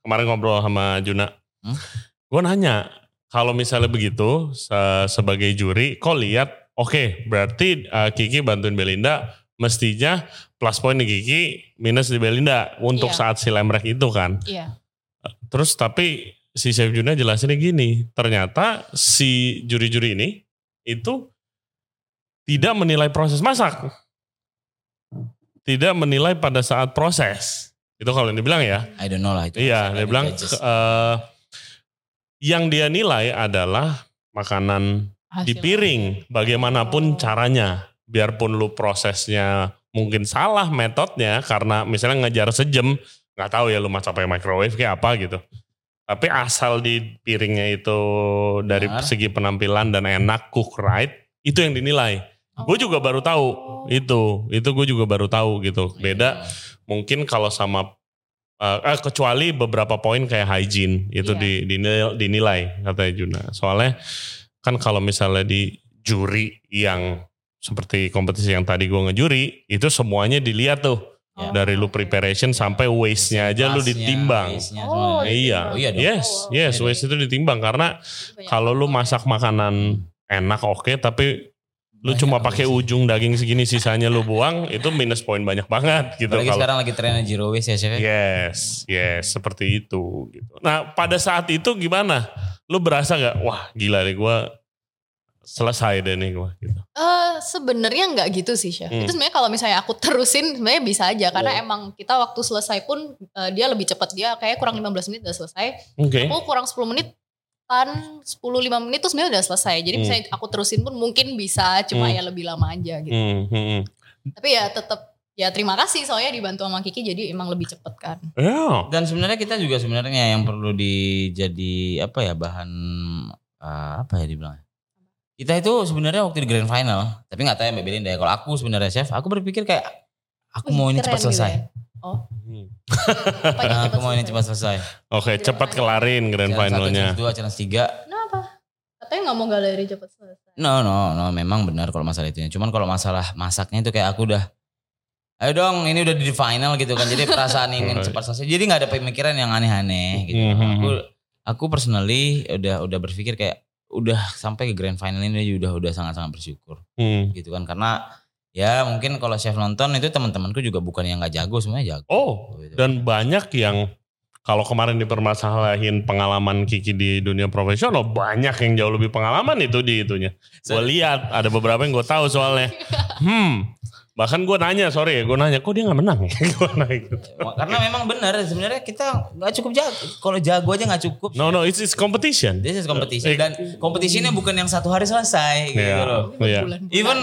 kemarin ngobrol sama Juna.
Hmm?
Gue nanya, kalau misalnya begitu se- sebagai juri, kok lihat, oke berarti uh, Kiki bantuin Belinda, mestinya plus point di Kiki, minus di Belinda untuk
Iya.
saat si lemrek itu kan.
Iya.
Terus tapi si Chef Juna jelasinnya gini, ternyata si juri-juri ini itu tidak menilai proses masak. Tidak menilai pada saat proses. Itu kalau yang dibilang ya.
I don't know lah itu.
Iya, dia bilang eh, yang dia nilai adalah makanan di
Hasil.
piring, bagaimanapun
Oh.
caranya. Biarpun lu prosesnya mungkin salah metodenya karena misalnya ngejar sejam, nggak tahu ya lu masak pakai microwave kayak apa gitu. Tapi asal di piringnya itu dari
Benar.
segi penampilan dan enak cook right, itu yang dinilai. Gue juga baru tahu
Oh.
itu, itu gue juga baru tahu gitu. Beda mungkin kalau sama uh, eh, kecuali beberapa poin kayak hygiene itu
Iya.
di, dinilai, dinilai katanya Juna. Soalnya kan kalau misalnya di juri yang seperti kompetisi yang tadi gue ngejuri itu semuanya dilihat tuh
Oh,
dari lu preparation sampai waste-nya aja lu ditimbang.
Oh.
Iya,
Oh iya dong.
yes, yes,
Iya
waste itu ditimbang karena kalau lu masak makanan enak oke tapi lu
Banyak
cuma pakai ujung daging segini sisanya lu buang itu minus poin banyak banget gitu
Apalagi
kalau
sekarang lagi trennya zero waste ya chef. ya?
Yes, yes, seperti itu. Gitu. Nah, pada saat itu gimana? Lu berasa gak, wah gila deh gue selesai deh nih gue. Gitu.
Eh sebenarnya nggak gitu sih chef.
Hmm.
Itu sebenarnya kalau misalnya aku terusin sebenarnya bisa aja karena
Oh.
emang kita waktu selesai pun eh, dia lebih cepat dia kayak kurang 15 menit udah selesai.
Oke.
Aku kurang 10 menit kan 10 5 menit tuh sebenarnya udah selesai. Jadi
Hmm.
misalnya aku terusin pun mungkin bisa cuma
Hmm.
ya lebih lama aja gitu.
Hmm, hmm, hmm.
Tapi ya tetap ya terima kasih soalnya dibantu sama Kiki jadi emang lebih cepet kan.
Ya.
Dan sebenarnya kita juga sebenarnya yang perlu dijadi apa ya bahan eh, apa ya dibilang? Kita itu sebenarnya waktu di grand final, tapi nggak tahu ya Mbak Belinda ya. Kalau aku sebenarnya chef, aku berpikir kayak aku mau ini cepat
gitu
selesai.
ya. Oh,
Hmm.
Nah,
yang
aku mau ini cepat selesai.
Oke, cepat kelarin grand finalnya.
challenge dua, challenge tiga.
Kenapa? Katanya nggak mau galeri cepet selesai.
No, no, no, memang benar kalau masalah itu. Cuman kalau masalah masaknya itu kayak aku udah Ayo dong, ini udah di final gitu kan. Jadi perasaan ingin cepat selesai. Jadi nggak ada pemikiran yang aneh-aneh gitu.
Mhm.
Aku aku personally udah udah berpikir kayak udah sampai ke grand final ini udah udah sangat-sangat bersyukur
Hmm.
gitu kan. Karena ya mungkin kalau chef nonton itu teman-temanku juga bukan yang nggak jago, semuanya jago.
Oh,
gitu.
dan banyak yang kalau kemarin dipermasalahin pengalaman Kiki di dunia profesional, banyak yang jauh lebih pengalaman itu di itunya. Gue lihat ada beberapa yang gue tahu soalnya. Hmm, bahkan gue nanya, sorry ya, gue nanya, kok dia nggak menang? ya? Gua nanya gitu.
Karena memang benar sebenarnya kita nggak cukup jago. Kalau jago aja nggak cukup.
No, no, it's, it's competition.
This is competition
Eh,
dan kompetisinya bukan yang satu hari selesai gitu
Iya.
loh.
Iya.
berbulan-bulan.
Even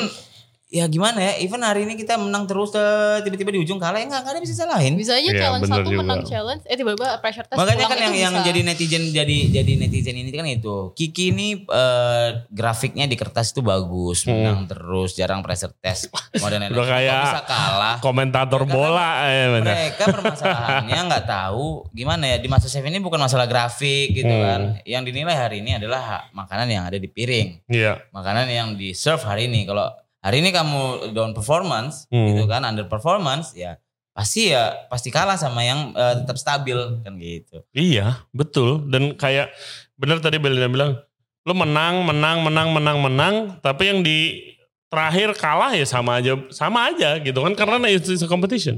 ya gimana ya, even hari ini kita menang terus eh, tiba-tiba di ujung kalah ya nggak ada bisa salahin.
Bisa aja
Iya,
challenge satu
juga.
menang challenge, eh tiba-tiba pressure test
Makanya kan yang yang
bisa.
jadi netizen jadi jadi netizen ini kan itu. Kiki ini eh, grafiknya di kertas itu bagus, menang terus, jarang pressure test. Modern
Hmm. Udah kayak
bisa kalah.
Komentator
Karena
bola, eh, bener.
Mereka permasalahannya nggak tahu gimana ya di masa chef ini bukan masalah grafik gitu
Hmm.
kan. Yang dinilai hari ini adalah makanan yang ada di piring.
Iya.
makanan yang di serve hari ini. Kalau hari ini kamu down performance
Hmm.
gitu kan, under performance ya pasti ya pasti kalah sama yang eh, tetap stabil kan gitu.
Iya, betul. Dan kayak bener tadi Belinda bilang, lu menang, menang, menang, menang, menang, tapi yang di terakhir kalah ya sama aja, sama aja gitu kan karena it's, it's a competition.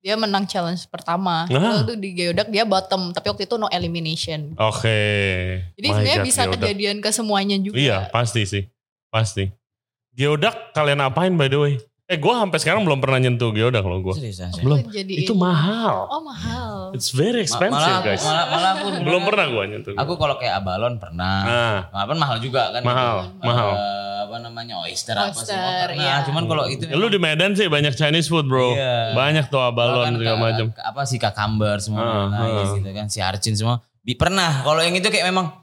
Dia menang challenge pertama.
Nah.
Lalu tuh di Geodak dia bottom, tapi waktu itu no elimination.
Oke.
Jadi
My
sebenarnya bisa
Geodak.
kejadian ke semuanya juga.
Iya, pasti sih. Pasti. Geodak kalian apain by the way? Eh gue sampai sekarang belum pernah nyentuh geodak loh gue.
Seriusan sih.
Belum.
Jadi
Itu mahal.
Oh mahal.
It's very
Ma-
expensive
malah,
guys.
malah, malah aku
belum pernah gue nyentuh.
Aku kalau kayak abalon pernah.
Nah,
Abalon mahal juga kan.
mahal,
Eh,
mahal.
apa namanya oyster, apa
Oyster,
semua pernah.
iya.
Cuman kalau itu
Ya, lu di Medan sih banyak Chinese food bro.
Iya.
Banyak tuh abalon
kan
segala macam.
Apa sih kakamber semua
Ah, ah.
nice gitu kan si arcin semua. Bi- pernah kalau yang itu kayak memang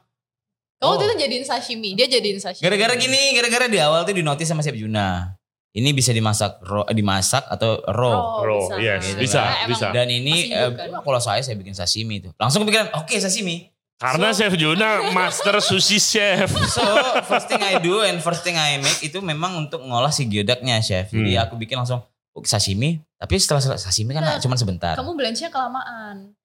Kamu
Oh.
waktu itu jadiin sashimi, dia jadiin sashimi.
Gara-gara gini, gara-gara di awal tuh di notice sama Chef Juna. Ini bisa dimasak raw, dimasak atau raw.
Raw, yes,
Gitu
bisa,
emang
bisa.
Dan ini eh,
kan?
kalau saya saya bikin sashimi itu. Langsung kepikiran, oke sashimi.
Karena Chef Juna master sushi chef.
So first thing I do and first thing I make itu memang untuk ngolah si geodaknya chef. Jadi
Hmm.
aku bikin langsung oh, sashimi. Tapi setelah sashimi kan
Nah,
cuma sebentar.
Kamu blanch-nya kelamaan.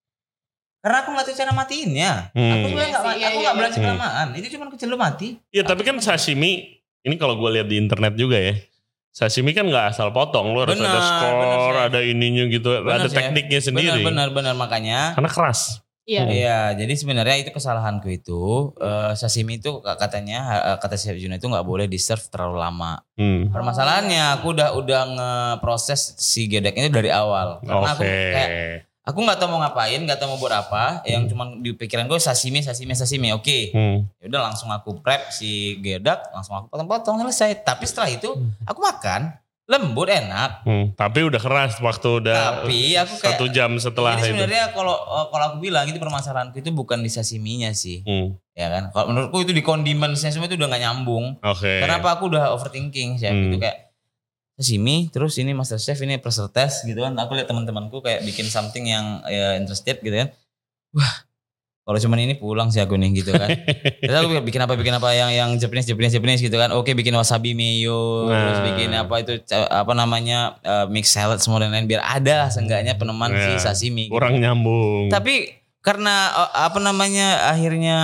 Karena aku nggak tahu cara matiinnya.
Hmm.
Aku sebenarnya nggak,
Iya
aku
iya,
nggak
iya.
berani kelamaan. Itu cuma kecil lu mati.
Iya tapi kan sashimi ini kalau gue lihat di internet juga ya. Sashimi kan nggak asal potong, lu harus ada skor,
Chef.
ada ininya gitu,
Benar,
ada
Chef.
tekniknya sendiri.
Benar, benar, benar makanya.
Karena keras.
Iya.
Iya, jadi sebenarnya itu kesalahanku itu eh, sashimi itu katanya eh, kata Chef Juno itu nggak boleh di serve terlalu lama.
Hmm.
Permasalahannya aku udah udah ngeproses si gedeknya itu dari awal. Karena aku
Oke.
kayak aku nggak tahu mau ngapain, nggak tahu mau buat apa. Yang cuman di pikiran gue sashimi, sashimi, sashimi. Oke,
Hmm.
ya udah langsung aku prep si gedek, langsung aku potong-potong selesai. Tapi setelah itu aku makan lembut enak.
Hmm. Tapi udah keras waktu udah
Tapi aku kayak
satu jam setelah
Jadi
itu.
sebenarnya kalau eh, kalau aku bilang itu permasalahanku itu bukan di sashiminya sih,
Hmm.
ya kan? Kalau menurutku itu di condimentsnya semua itu udah nggak nyambung.
Oke.
Kenapa aku udah overthinking chef
Hmm.
gitu kayak sashimi terus ini master chef ini pressure test gitu kan. Aku lihat teman-temanku kayak bikin something yang ya, interested gitu kan. Wah, kalau cuman ini pulang sih aku nih gitu kan. Terus aku bikin apa bikin apa yang yang Japanese Japanese Japanese gitu kan. Oke bikin wasabi mayo, terus
Nah.
bikin apa itu apa namanya eh, mix salad semua dan lain biar ada lah seenggaknya peneman
Ya,
si sashimi. gitu.
Kurang nyambung.
Tapi karena eh, apa namanya akhirnya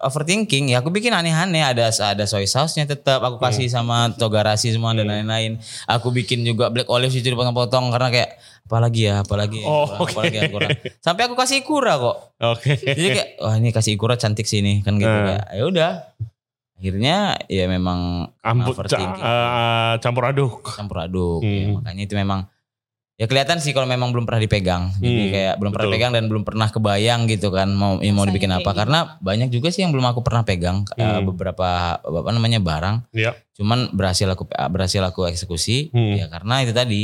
overthinking ya aku bikin aneh-aneh ada ada soy sauce-nya tetap aku kasih sama togarashi semua dan lain-lain. Aku bikin juga black olive itu dipotong-potong karena kayak apalagi ya apalagi ya,
Oh,
kurang,
oke.
apalagi yang kurang. Sampai aku kasih ikura kok.
Oke.
Jadi kayak wah ini kasih ikura cantik sih ini kan gitu kayak ya udah. Akhirnya ya memang
Ampun, ca-
overthinking.
eh, campur aduk.
campur aduk ya,
Hmm.
makanya itu memang ya kelihatan sih kalau memang belum pernah dipegang jadi
Hmm,
kayak belum pernah
betul.
pegang dan belum pernah kebayang gitu kan mau mau
Rasanya
dibikin apa
gitu.
karena banyak juga sih yang belum aku pernah pegang eh,
Hmm.
beberapa apa namanya barang
Iya.
cuman berhasil aku berhasil aku eksekusi
Hmm.
ya karena itu tadi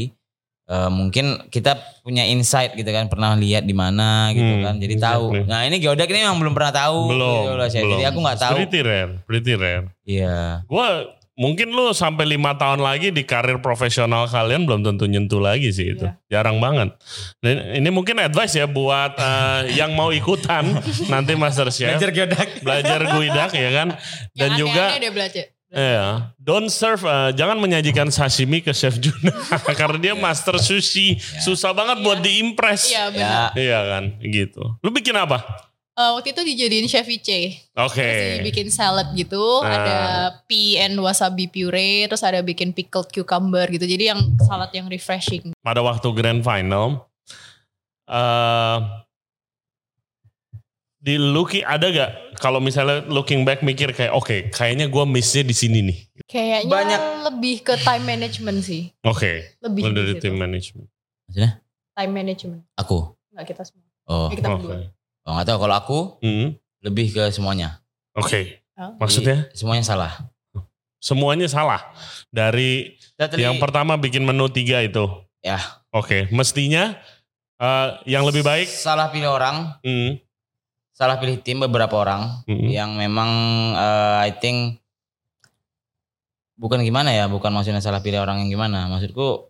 eh, mungkin kita punya insight gitu kan pernah lihat di mana gitu
Hmm,
kan jadi tahu
exactly.
nah ini geodak ini memang belum pernah tahu
Belum.
gitu loh,
belum.
jadi aku nggak tahu
Pretty rare, pretty rare.
iya
Gua mungkin lu sampai lima tahun lagi di karir profesional kalian belum tentu nyentuh lagi sih itu.
Iya.
Jarang banget. Dan ini mungkin advice ya buat eh, yang mau ikutan nanti Master Chef.
belajar geodak
belajar guidak ya kan. Dan
Yang
juga
deh belajar.
Iya, don't serve, eh, jangan menyajikan sashimi ke Chef Juna karena dia master sushi, susah banget buat diimpress.
Iya
ya
benar.
Iya kan, gitu. Lu bikin apa?
Eh, waktu itu dijadiin ceviche.
Oke.
Terus dibikin salad gitu,
Ah.
ada pea and wasabi puree, terus ada bikin pickled cucumber gitu. Jadi yang salad yang refreshing.
Pada waktu grand final, eh di looking ada gak kalau misalnya looking back mikir kayak oke kayaknya gue missnya di sini nih.
Kayaknya
Banyak.
lebih ke time management sih.
Oke,
Lebih
lu
di
dari
situ.
tim management.
maksudnya
Time management.
aku
Enggak kita semua.
oh
Ya, kita
Oke.
Oh nggak tahu. Kalau aku
Hmm,
lebih ke semuanya.
Oke,
Oh.
maksudnya?
Jadi, semuanya salah.
Semuanya salah. Dari yang pertama bikin menu tiga itu.
Ya.
Oke, mestinya eh, yang lebih baik.
salah pilih orang.
Hmm,
salah pilih tim beberapa orang
hmm,
yang memang eh, I think bukan gimana ya bukan maksudnya salah pilih orang yang gimana. Maksudku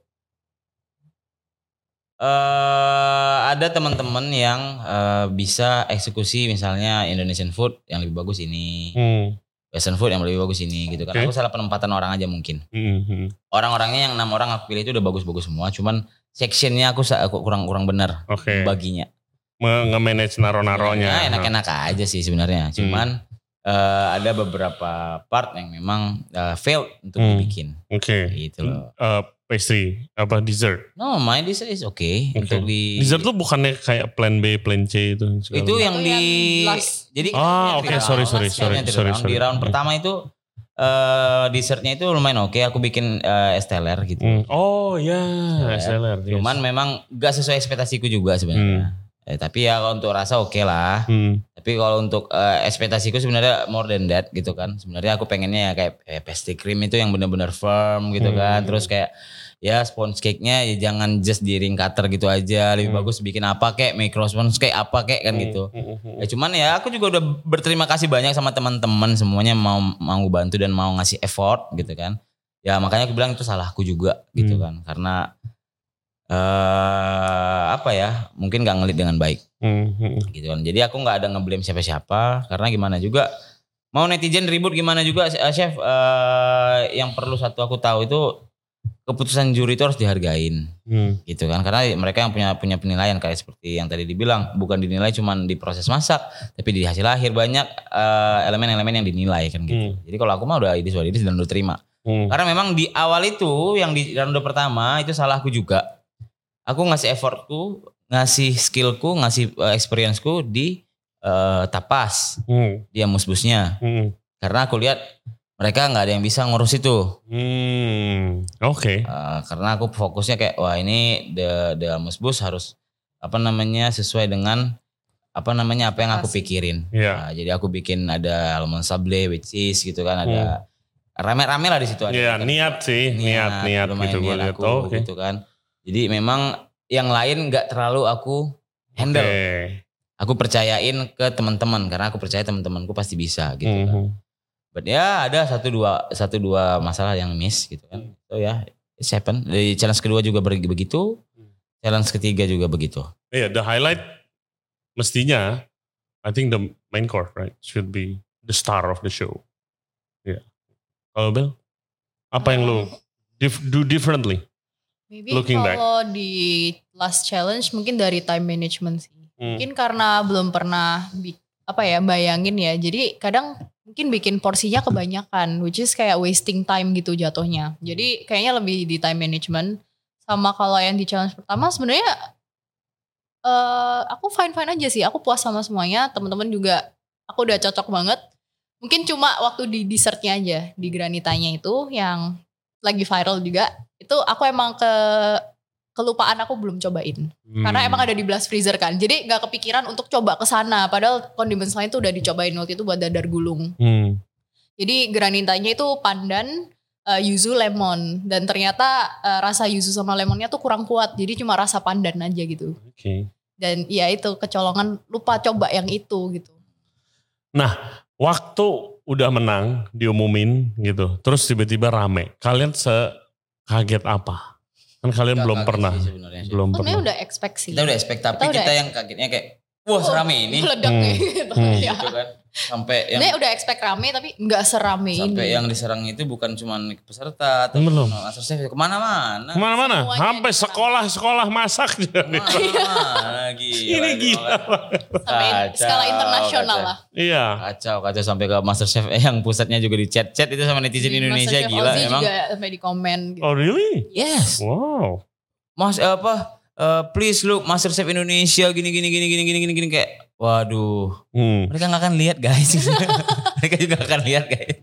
eh ada teman-teman yang eh, bisa eksekusi misalnya Indonesian food yang lebih bagus ini
hmm,
Western food yang lebih bagus ini gitu kan
Oke.
aku salah penempatan orang aja mungkin
hmm, hmm.
orang-orangnya yang enam orang aku pilih itu udah bagus-bagus semua cuman sectionnya aku sa- aku kurang kurang benar
Oke,
baginya
nge-manage naro-naronya.
Ya, enak-enak aja sih sebenarnya. Cuman eh, ada beberapa part yang memang eh, failed untuk
Hmm.
dibikin.
Oke.
Gitu loh.
Eh, pastry apa dessert?
No, my this is okay
Oke.
untuk di
Dessert tuh bukannya kayak plan B, plan C itu. segala
itu yang
Oh,
di
yang last.
jadi
Ah, oke,
di round.
sorry, sorry,
Yang
sorry,
di
sorry,
round.
sorry.
Di round
Oke.
pertama itu eh dessertnya itu lumayan oke. Aku bikin eh, esteller gitu.
Hmm. Oh ya, SLR. yes.
Cuman memang gak sesuai ekspektasiku juga sebenarnya. Eh, tapi ya kalau untuk rasa oke lah.
Hmm.
Tapi kalau untuk eh, ekspektasiku sebenarnya more than that gitu kan. Sebenarnya aku pengennya ya kayak eh, pastry cream itu yang benar-benar firm gitu
Hmm.
kan. Terus kayak ya sponge cake-nya ya jangan just di ring cutter gitu aja. Lebih
Hmm.
bagus bikin apa kayak micro sponge kayak apa kayak kan gitu.
Hmm, hmm, hmm.
Ya cuman ya aku juga udah berterima kasih banyak sama teman-teman semuanya mau mau bantu dan mau ngasih effort gitu kan. Ya makanya aku bilang itu salahku juga gitu
Hmm.
kan. Karena eh apa ya? Mungkin gak ngelit dengan baik
Hmm, hmm.
gitu kan. Jadi aku nggak ada ngeblame siapa-siapa karena gimana juga mau netizen ribut gimana juga eh, chef eh, yang perlu satu aku tahu itu keputusan juri itu harus dihargain
Hmm.
gitu kan karena mereka yang punya punya penilaian kayak seperti yang tadi dibilang bukan dinilai cuman di proses masak tapi di hasil akhir banyak eh, elemen-elemen yang dinilai kan gitu.
Hmm.
Jadi kalau aku mah udah idis udah idis dan udah terima.
Hmm.
Karena memang di awal itu yang di ronde pertama itu salahku juga. Aku ngasih effortku, ngasih skillku, ngasih eh, experienceku di eh, tapas,
Hmm.
dia musbusnya.
Hmm.
Karena aku lihat mereka nggak ada yang bisa ngurus itu.
Hmm. Oke.
Eh, karena aku fokusnya kayak wah ini the the musbus harus apa namanya sesuai dengan apa namanya apa yang aku pikirin.
Iya.
Nah, jadi aku bikin ada almond sable with cheese gitu kan ada rame-rame lah di situ ada.
Hmm. Iya,
Kan.
niat sih, niat, niat,
lumayan
gitu gue
niat
lihat.
aku,
Oh, Oke.
gitu kan. Jadi memang yang lain nggak terlalu aku handle.
Oke.
Aku percayain ke teman-teman karena aku percaya teman-temanku pasti bisa gitu kan.
Mhm.
But ya ada satu dua satu dua masalah yang miss gitu kan. So ya it's happen. Di challenge kedua juga begitu. Challenge ketiga juga begitu.
Iya, the highlight mestinya, I think the main course, right, should be the star of the show. Iya. Kalau Bel, apa yang lu dif- do differently?
Maybe
Looking back.
kalau di last challenge mungkin dari time management sih.
Hmm.
Mungkin karena belum pernah apa ya bayangin ya. Jadi kadang mungkin bikin porsinya kebanyakan which is kayak wasting time gitu jatuhnya. Jadi kayaknya lebih di time management sama kalau yang di challenge pertama sebenarnya eh aku fine fine aja sih. Aku puas sama semuanya. Teman-teman juga aku udah cocok banget. Mungkin cuma waktu di dessertnya aja di granitanya itu yang lagi viral juga. Itu aku emang ke kelupaan aku belum cobain. Karena
Hmm.
emang ada di blast freezer kan. Jadi nggak kepikiran untuk coba ke sana. Padahal condiments lain tuh udah dicobain waktu itu buat dadar gulung.
Hmm.
Jadi granitanya itu pandan, eh, yuzu, lemon. Dan ternyata eh, rasa yuzu sama lemonnya tuh kurang kuat. Jadi cuma rasa pandan aja gitu.
Oke.
Dan ya itu kecolongan lupa coba yang itu gitu.
Waktu udah menang, diumumin gitu, terus tiba-tiba rame. Kalian sekaget apa? Kan kalian
Nggak
belum
kaget
pernah,
sih sebenarnya sih.
belum
Sebenarnya
pernah.
udah expect sih.
Kita udah expect tapi
Kita
kita, yang kagetnya kayak wah serame ini.
Meledak
Hmm.
gitu.
Hmm.
Ya.
Gitu kan. Sampai yang
Sebenarnya udah expect rame tapi nggak serame
sampai
ini.
yang diserang itu bukan cuma peserta atau
Belum.
master chef ke
mana-mana.
Ke mana-mana, Semuanya
sampai sekolah-sekolah masak juga.
Ke mana-mana gila.
Ini gila.
Sampai
Kacau,
skala internasional
kacau.
lah.
Iya.
Kacau, kacau sampai ke master chef eh, yang pusatnya juga di chat-chat itu sama netizen
Di
Indonesia
MasterChef
gila
Aussie
emang.
juga sampai di komen gitu.
Oh really?
Yes.
Wow.
Mas eh, apa eh, please look master chef Indonesia gini gini gini gini gini gini gini kayak waduh
Hmm.
mereka nggak akan lihat guys mereka juga nggak akan lihat guys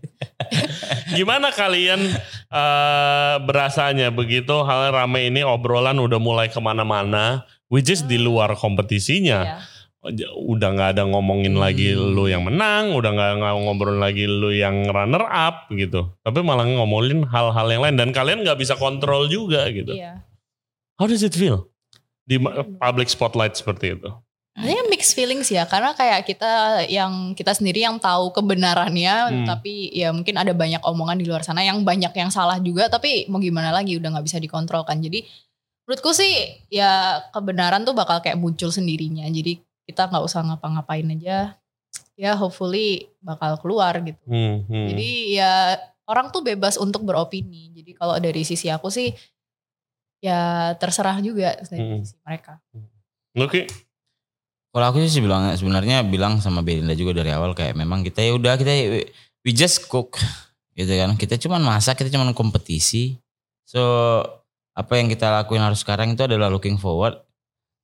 Gimana kalian eh, berasanya begitu hal rame ini obrolan udah mulai ke mana-mana, which is di luar kompetisinya.
Ya.
Udah nggak ada ngomongin
Hmm.
lagi lu yang menang, udah nggak ngobrol lagi lu yang runner up gitu. Tapi malah ngomongin hal-hal yang lain dan kalian nggak bisa kontrol juga gitu.
Iya.
How does it feel di ma- public spotlight seperti itu?
Kayaknya mixed feelings ya karena kayak kita yang kita sendiri yang tahu kebenarannya
Hmm.
tapi ya mungkin ada banyak omongan di luar sana yang banyak yang salah juga tapi mau gimana lagi udah nggak bisa dikontrol kan jadi menurutku sih ya kebenaran tuh bakal kayak muncul sendirinya jadi kita nggak usah ngapa-ngapain aja ya hopefully bakal keluar gitu
Hmm, hmm.
jadi ya orang tuh bebas untuk beropini jadi kalau dari sisi aku sih ya terserah juga dari
Hmm.
sisi mereka
Oke.
Kalau aku sih bilang sebenarnya bilang sama Belinda juga dari awal kayak memang kita ya udah kita we just cook gitu kan. Kita cuman masak, kita cuman kompetisi. So apa yang kita lakuin harus sekarang itu adalah looking forward.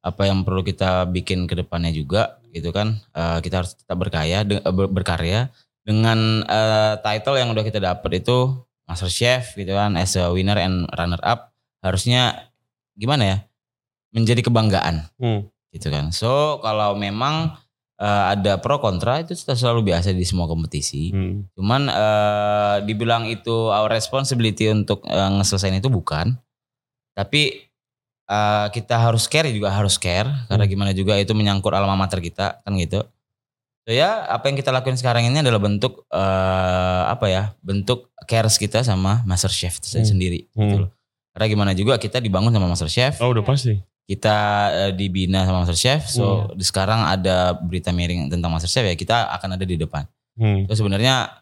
Apa yang perlu kita bikin ke depannya juga gitu kan. Eh, kita harus tetap berkaya, de- eh, ber- berkarya dengan eh, title yang udah kita dapat itu Master Chef gitu kan as a winner and runner up harusnya gimana ya? Menjadi kebanggaan
Hmm.
Gitu kan. So kalau memang eh, ada pro kontra itu sudah selalu biasa di semua kompetisi.
Hmm.
Cuman eh, dibilang itu our responsibility untuk eh, ngeselesain itu bukan. Tapi eh, kita harus care juga harus care karena gimana juga itu menyangkut alma mater kita kan gitu. So ya apa yang kita lakuin sekarang ini adalah bentuk eh, apa ya? Bentuk cares kita sama Master Chef
Hmm.
sendiri gitu
Hmm.
loh. Karena gimana juga kita dibangun sama Master Chef
Oh udah pasti.
Kita eh, dibina sama Master Chef. So di sekarang ada berita miring tentang Master Chef ya kita akan ada di depan.
Hmm.
So sebenarnya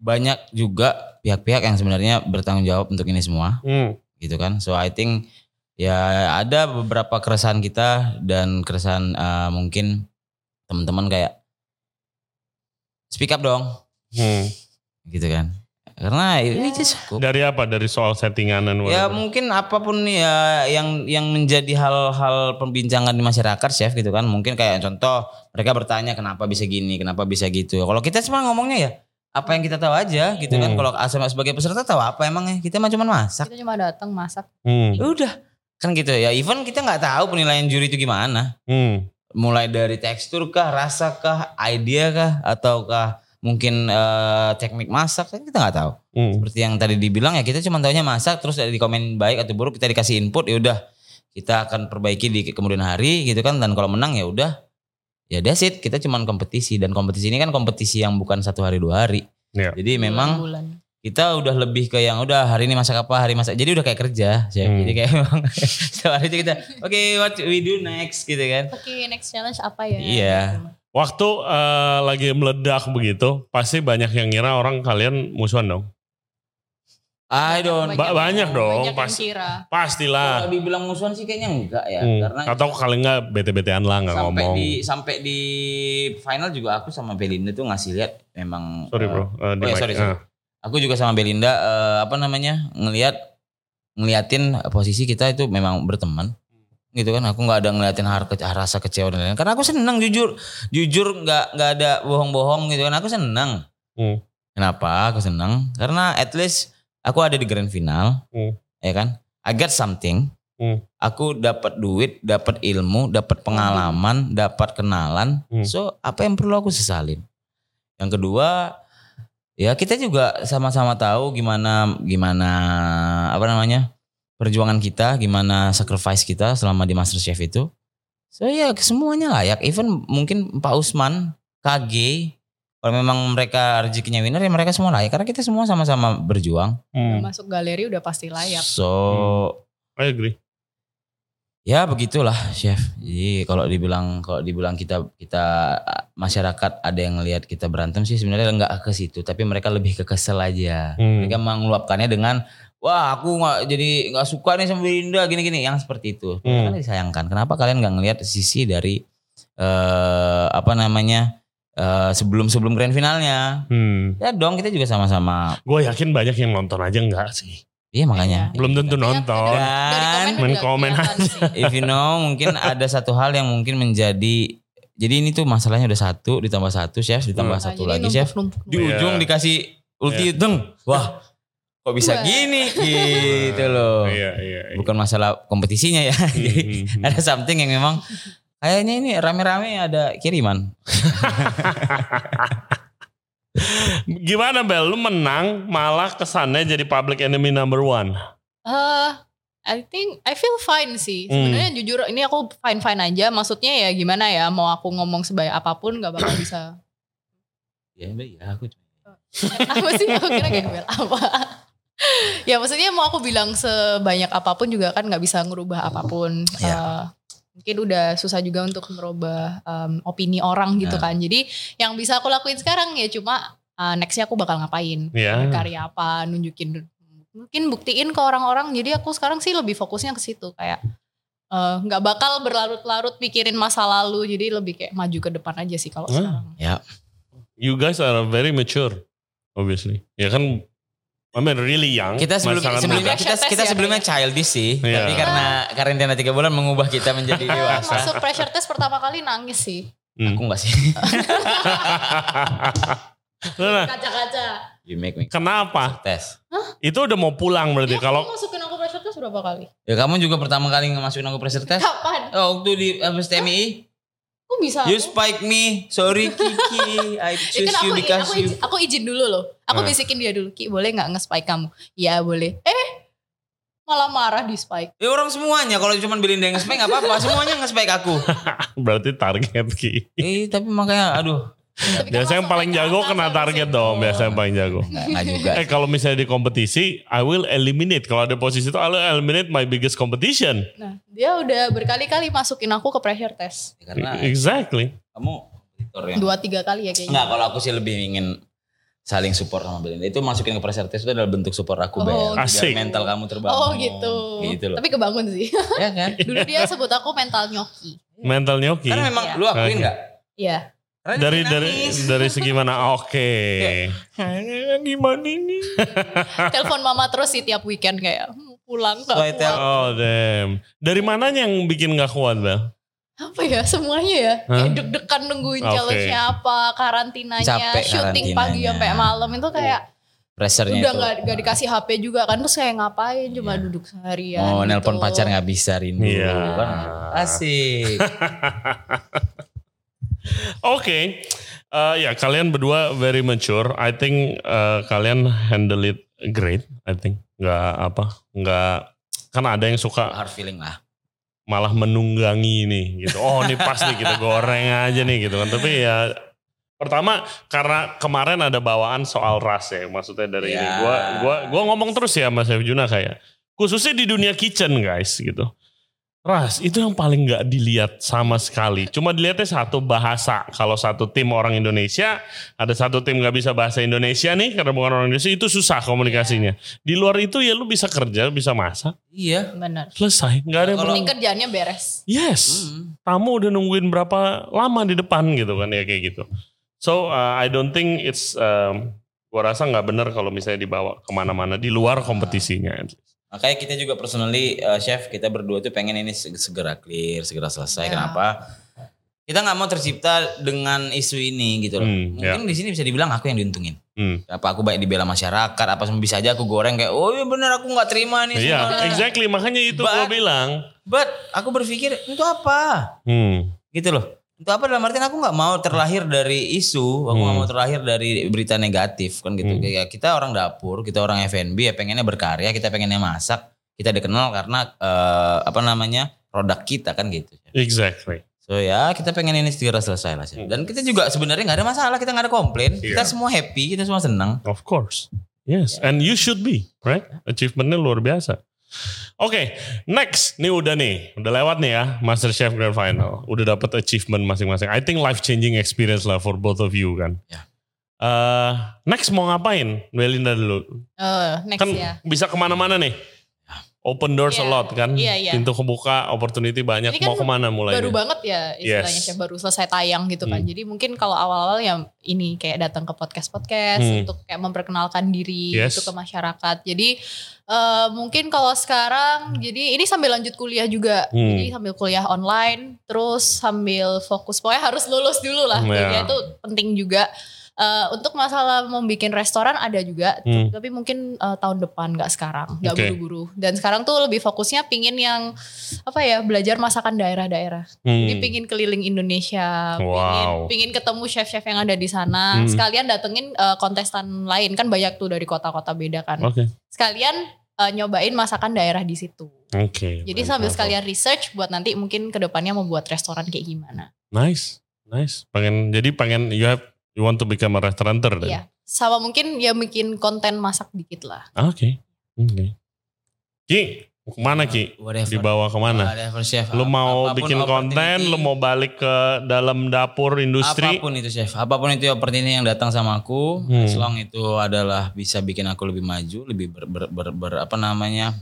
banyak juga pihak-pihak yang sebenarnya bertanggung jawab untuk ini semua
Hmm.
gitu kan. So I think ya ada beberapa keresahan kita dan keresahan eh, mungkin teman-teman kayak speak up dong
Hmm.
gitu kan. Karena ini just cukup.
Dari apa? Dari soal settingan dan
Ya mungkin apa pun ya yang yang menjadi hal-hal perbincangan di masyarakat chef gitu kan. Mungkin kayak contoh mereka bertanya kenapa bisa gini, kenapa bisa gitu. Kalau kita cuma ngomongnya ya apa yang kita tahu aja gitu kan.
Hmm.
Kalau asal sebagai peserta tahu apa emangnya? Kita mah cuma masak.
Kita cuma datang masak.
Hmm.
Ya Udah kan gitu ya. Even kita nggak tahu penilaian juri itu gimana.
Hmm.
Mulai dari tekstur kah, rasa kah, idea kah, ataukah mungkin eh, teknik masak kan kita nggak tahu.
Hmm.
Seperti yang tadi dibilang ya kita cuma tahunya masak terus ada di komen baik atau buruk kita dikasih input ya udah kita akan perbaiki di kemudian hari gitu kan dan kalau menang ya udah ya that's it kita cuma kompetisi dan kompetisi ini kan kompetisi yang bukan satu hari dua hari.
Ya.
Jadi memang
Bulan.
kita udah lebih ke yang udah hari ini masak apa hari masak jadi udah kayak kerja chef.
Hmm.
jadi kayak memang setiap hari itu kita oke what we do next gitu kan
Oke, next challenge apa ya?
Iya.
Waktu eh, lagi meledak begitu, pasti banyak yang ngira orang kalian musuhan dong.
I don't
Ba- banyak dong,
Banyak
pas-
kira.
Pastilah.
kalau dibilang musuhan sih kayaknya enggak ya
Hmm.
karena
Atau kalian nggak bete-betean lah nggak
sampai
ngomong.
di sampai di final juga aku sama Belinda tuh ngasih lihat memang
Sorry
eh,
bro. di
oh ya, sorry, sorry.
Ah.
aku juga sama Belinda eh, apa namanya ngelihat ngeliatin posisi kita itu memang berteman gitu kan. Aku nggak ada ngeliatin har rasa kecewa dan lain-lain. Karena aku senang jujur. Jujur nggak nggak ada bohong-bohong gitu kan. Aku senang
Hmm.
kenapa aku senang karena at least aku ada di grand final
Hmm.
ya kan. I got something.
Hmm.
aku dapat duit dapat ilmu dapat pengalaman dapat kenalan.
Hmm.
so apa yang perlu aku sesalin? Yang kedua ya kita juga sama-sama tahu gimana gimana apa namanya perjuangan kita gimana sacrifice kita selama di MasterChef itu so ya semuanya layak even mungkin Pak Usman KG kalau memang mereka rezekinya winner ya mereka semua layak karena kita semua sama-sama berjuang
Hmm.
Masuk galeri udah pasti layak.
so
I agree.
Ya begitulah chef. Jadi kalau dibilang kalau dibilang kita kita masyarakat ada yang ngelihat kita berantem sih sebenarnya nggak ke situ, tapi mereka lebih ke kesel aja.
Hmm.
Mereka mengeluapkannya dengan wah aku nggak jadi nggak suka nih sama Belinda gini-gini yang seperti itu.
Hmm.
Kan disayangkan. Kenapa kalian nggak ngelihat sisi dari eh apa namanya eh, sebelum sebelum grand finalnya?
Hmm.
Ya dong kita juga sama-sama.
Gue yakin banyak yang nonton aja enggak sih.
Iya makanya.
Belum tentu
Ya,
nonton.
dari
Dan
komen
main
udah
komen aja.
sih.
if you know mungkin ada satu hal yang mungkin menjadi jadi ini tuh masalahnya udah satu ditambah satu chef ditambah
Hmm.
satu
Nah,
lagi chef
numpuk-numpuk.
di
Iya.
ujung dikasih ulti deng wah kok bisa
Wah.
gini gitu loh
Iya, iya. iya.
bukan masalah kompetisinya ya
Hmm,
jadi
hmm, hmm.
ada something yang memang kayaknya ini rame-rame ada kiriman
Gimana Bel? Lu menang malah kesannya jadi public enemy number one.
Eh, I think I feel fine sih.
Hmm.
Sebenarnya jujur ini aku fine fine aja. Maksudnya ya gimana ya mau aku ngomong sebaik apa pun nggak bakal bisa.
ya ya aku
apa sih? Aku kira kayak Bel, apa? ya maksudnya mau aku bilang sebanyak apa pun juga kan nggak bisa ngerubah apa pun.
Ya.
Eh, mungkin udah susah juga untuk merubah em, opini orang gitu
Ya.
kan. Jadi yang bisa aku lakuin sekarang ya cuma eh, nextnya aku bakal ngapain,
Iya.
berkarya apa, nunjukin mungkin buktiin ke orang-orang. Jadi aku sekarang sih lebih fokusnya ke situ kayak eh, nggak bakal berlarut-larut pikirin masa lalu. Jadi lebih kayak maju ke depan aja sih kalau
Hah?
sekarang.
ya
You guys are very mature, obviously. Ya kan, I mean really young.
kita sebelum sebelumnya kita kita
ya,
sebelumnya
kayaknya.
childish sih
Iya.
tapi karena karantina tiga bulan mengubah kita menjadi dewasa
masuk pressure test pertama kali nangis sih.
Hmm.
aku enggak sih
Nah,
Kaca-kaca.
you make me
kenapa?
tes
Itu udah mau pulang berarti
Ya,
kalau
kamu masukin aku pressure test berapa kali?
Ya kamu juga pertama kali ngemasukin aku pressure test.
Kapan?
Oh, waktu di habis TMI.
Kok bisa?
You
aku?
spike me. Sorry Kiki. I choose you
aku,
because
aku,
you.
izin, aku izin dulu loh. Aku
Ah.
bisikin dia dulu. Ki boleh gak nge-spike kamu? Ya boleh. Eh malah marah di spike.
Ya orang semuanya kalau cuma Belinda yang nge-spike gak apa-apa. Semuanya nge-spike aku.
berarti target Ki.
Eh tapi makanya aduh.
Tapi kan
Biasanya yang paling jago kena target
itu.
dong, biasanya yang paling jago.
Enggak juga.
Eh kalau misalnya di kompetisi, I will eliminate. Kalau ada posisi itu, I will eliminate my biggest competition.
Nah dia udah berkali-kali masukin aku ke pressure test.
Karena
Exactly.
kamu
Dua tiga kali ya kayaknya.
Enggak, kalau aku sih lebih ingin saling support sama Belinda. Itu masukin ke pressure test itu adalah bentuk support aku
Oh,
Bel. Biar
Asik.
mental kamu terbangun.
Oh gitu.
Gitu loh.
Tapi kebangun sih.
ya kan?
Dulu dia sebut aku mental nyoki.
Mental nyoki.
Karena memang
Iya.
lu akuin nggak?
Iya.
Karena
Dari dari dari segi mana? Oke.
Gimana ini?
Telepon mama terus sih tiap weekend kayak "Hmm, pulang gak
tel-
kuat.
Oh damn. Dari mananya yang bikin gak kuat Bel?
Apa ya semuanya ya.
Hah?
Kayak deg-degan nungguin
Oke.
challenge-nya apa, karantinanya,
Capek
syuting pagi
karantinanya.
sampai malam itu kayak
Pressernya
udah
itu.
nggak nggak dikasih HP juga kan terus kayak ngapain cuma duduk seharian.
Oh,
gitu.
nelpon pacar nggak bisa rindu.
Iya.
Kan? Asik.
Oke. Eh, ya kalian berdua very mature. I think eh, kalian handle it great. I think nggak apa nggak kan ada yang suka
Hard feeling lah.
malah menunggangi nih gitu. Oh ini pas nih kita goreng aja nih gitu kan. Tapi ya pertama karena kemarin ada bawaan soal ras ya. Maksudnya dari ini
Ya.
gua gua gua ngomong terus ya Mas Juna kayak khususnya di dunia kitchen guys gitu. Ras itu yang paling nggak dilihat sama sekali. Cuma dilihatnya satu bahasa. Kalau satu tim orang Indonesia, ada satu tim nggak bisa bahasa Indonesia nih karena bukan orang Indonesia itu susah komunikasinya. Di luar itu ya lu bisa kerja, bisa masak,
Iya.
Bener.
selesai. Nggak ada yang
Kalau-
kerjaannya beres.
Yes,
Hmm.
tamu udah nungguin berapa lama di depan gitu kan ya kayak gitu. So uh, I don't think it's, um, gua rasa nggak benar kalau misalnya dibawa ke mana-mana di luar kompetisinya.
Makanya kita juga personally uh, chef kita berdua tuh pengen ini seg- segera clear, segera selesai.
Ya.
Kenapa? Kita nggak mau tercipta dengan isu ini gitu loh.
Hmm,
Mungkin di sini bisa dibilang aku yang diuntungin.
Hmm.
Apa aku baik dibela masyarakat, apa bisa aja aku goreng kayak, oh iya bener aku nggak terima nih.
Iya,
semua."
exactly. Makanya itu gua
But-
bilang.
But aku berpikir itu apa?
Hmm.
Gitu loh. Itu apa dalam artian aku nggak mau terlahir dari isu, aku nggak
Hmm.
mau terlahir dari berita negatif kan gitu.
Hmm.
Kayak kita orang dapur, kita orang F&B ya pengennya berkarya, kita pengennya masak, kita dikenal karena eh, apa namanya produk kita kan gitu.
Exactly.
So ya kita pengen ini segera selesai lah. Chef. Dan kita juga sebenarnya nggak ada masalah, kita nggak ada komplain, kita
Iya.
semua happy, kita semua senang.
Of course. Yes, and you should be, right? Achievementnya luar biasa. Oke, next. Nih udah nih, udah lewat nih ya Master Chef Grand Final. Udah dapet achievement masing-masing. I think life changing experience lah for both of you kan.
Ya.
Eh, next mau ngapain? Belinda dulu.
Eh, next
Kan
ya.
bisa ke mana-mana nih. Open doors a
Iya.
lot kan.
Iya, iya.
Pintu kebuka, opportunity banyak.
Ini kan
mau ke mana mulainya?
Baru banget ya istilahnya
Yes.
baru selesai tayang gitu kan.
Hmm.
Jadi mungkin kalau awal-awal ya ini kayak datang ke podcast-podcast
Hmm.
untuk kayak memperkenalkan diri
Yes.
itu ke masyarakat. Jadi eh, mungkin kalau sekarang jadi ini sambil lanjut kuliah juga.
Hmm.
Jadi sambil kuliah online terus sambil fokus pokoknya harus lulus dulu lah.
Hmm,
Jadi
ya.
itu penting juga. Eh, untuk masalah mau bikin restoran ada juga,
Hmm.
tapi mungkin eh, tahun depan nggak sekarang, nggak
Oke.
buru-buru. Dan sekarang tuh lebih fokusnya pingin yang apa ya belajar masakan daerah-daerah. Jadi
Hmm.
pingin keliling Indonesia, pingin,
Wow.
pingin ketemu chef-chef yang ada di sana.
Hmm.
Sekalian datengin eh, kontestan lain kan banyak tuh dari kota-kota beda kan.
Oke.
Sekalian eh, nyobain masakan daerah di situ.
Oke.
Jadi sambil
mantap.
sekalian research buat nanti mungkin ke depannya mau buat restoran kayak gimana.
Nice, nice. Pengen jadi pengen you have you want to become a restaurateur then?
Iya. Sama mungkin ya bikin konten masak dikit lah.
Ah, Oke, oke. Ki, mau ke mana Ki?
Whatever.
Dibawa ke mana?
Whatever, chef.
Lu mau
Apa pun
bikin konten, lu mau balik ke dalam dapur industri?
Apa pun itu chef, apa pun itu opportunity yang datang sama aku,
Hmm.
as long itu adalah bisa bikin aku lebih maju, lebih ber, ber, ber- ber- apa namanya,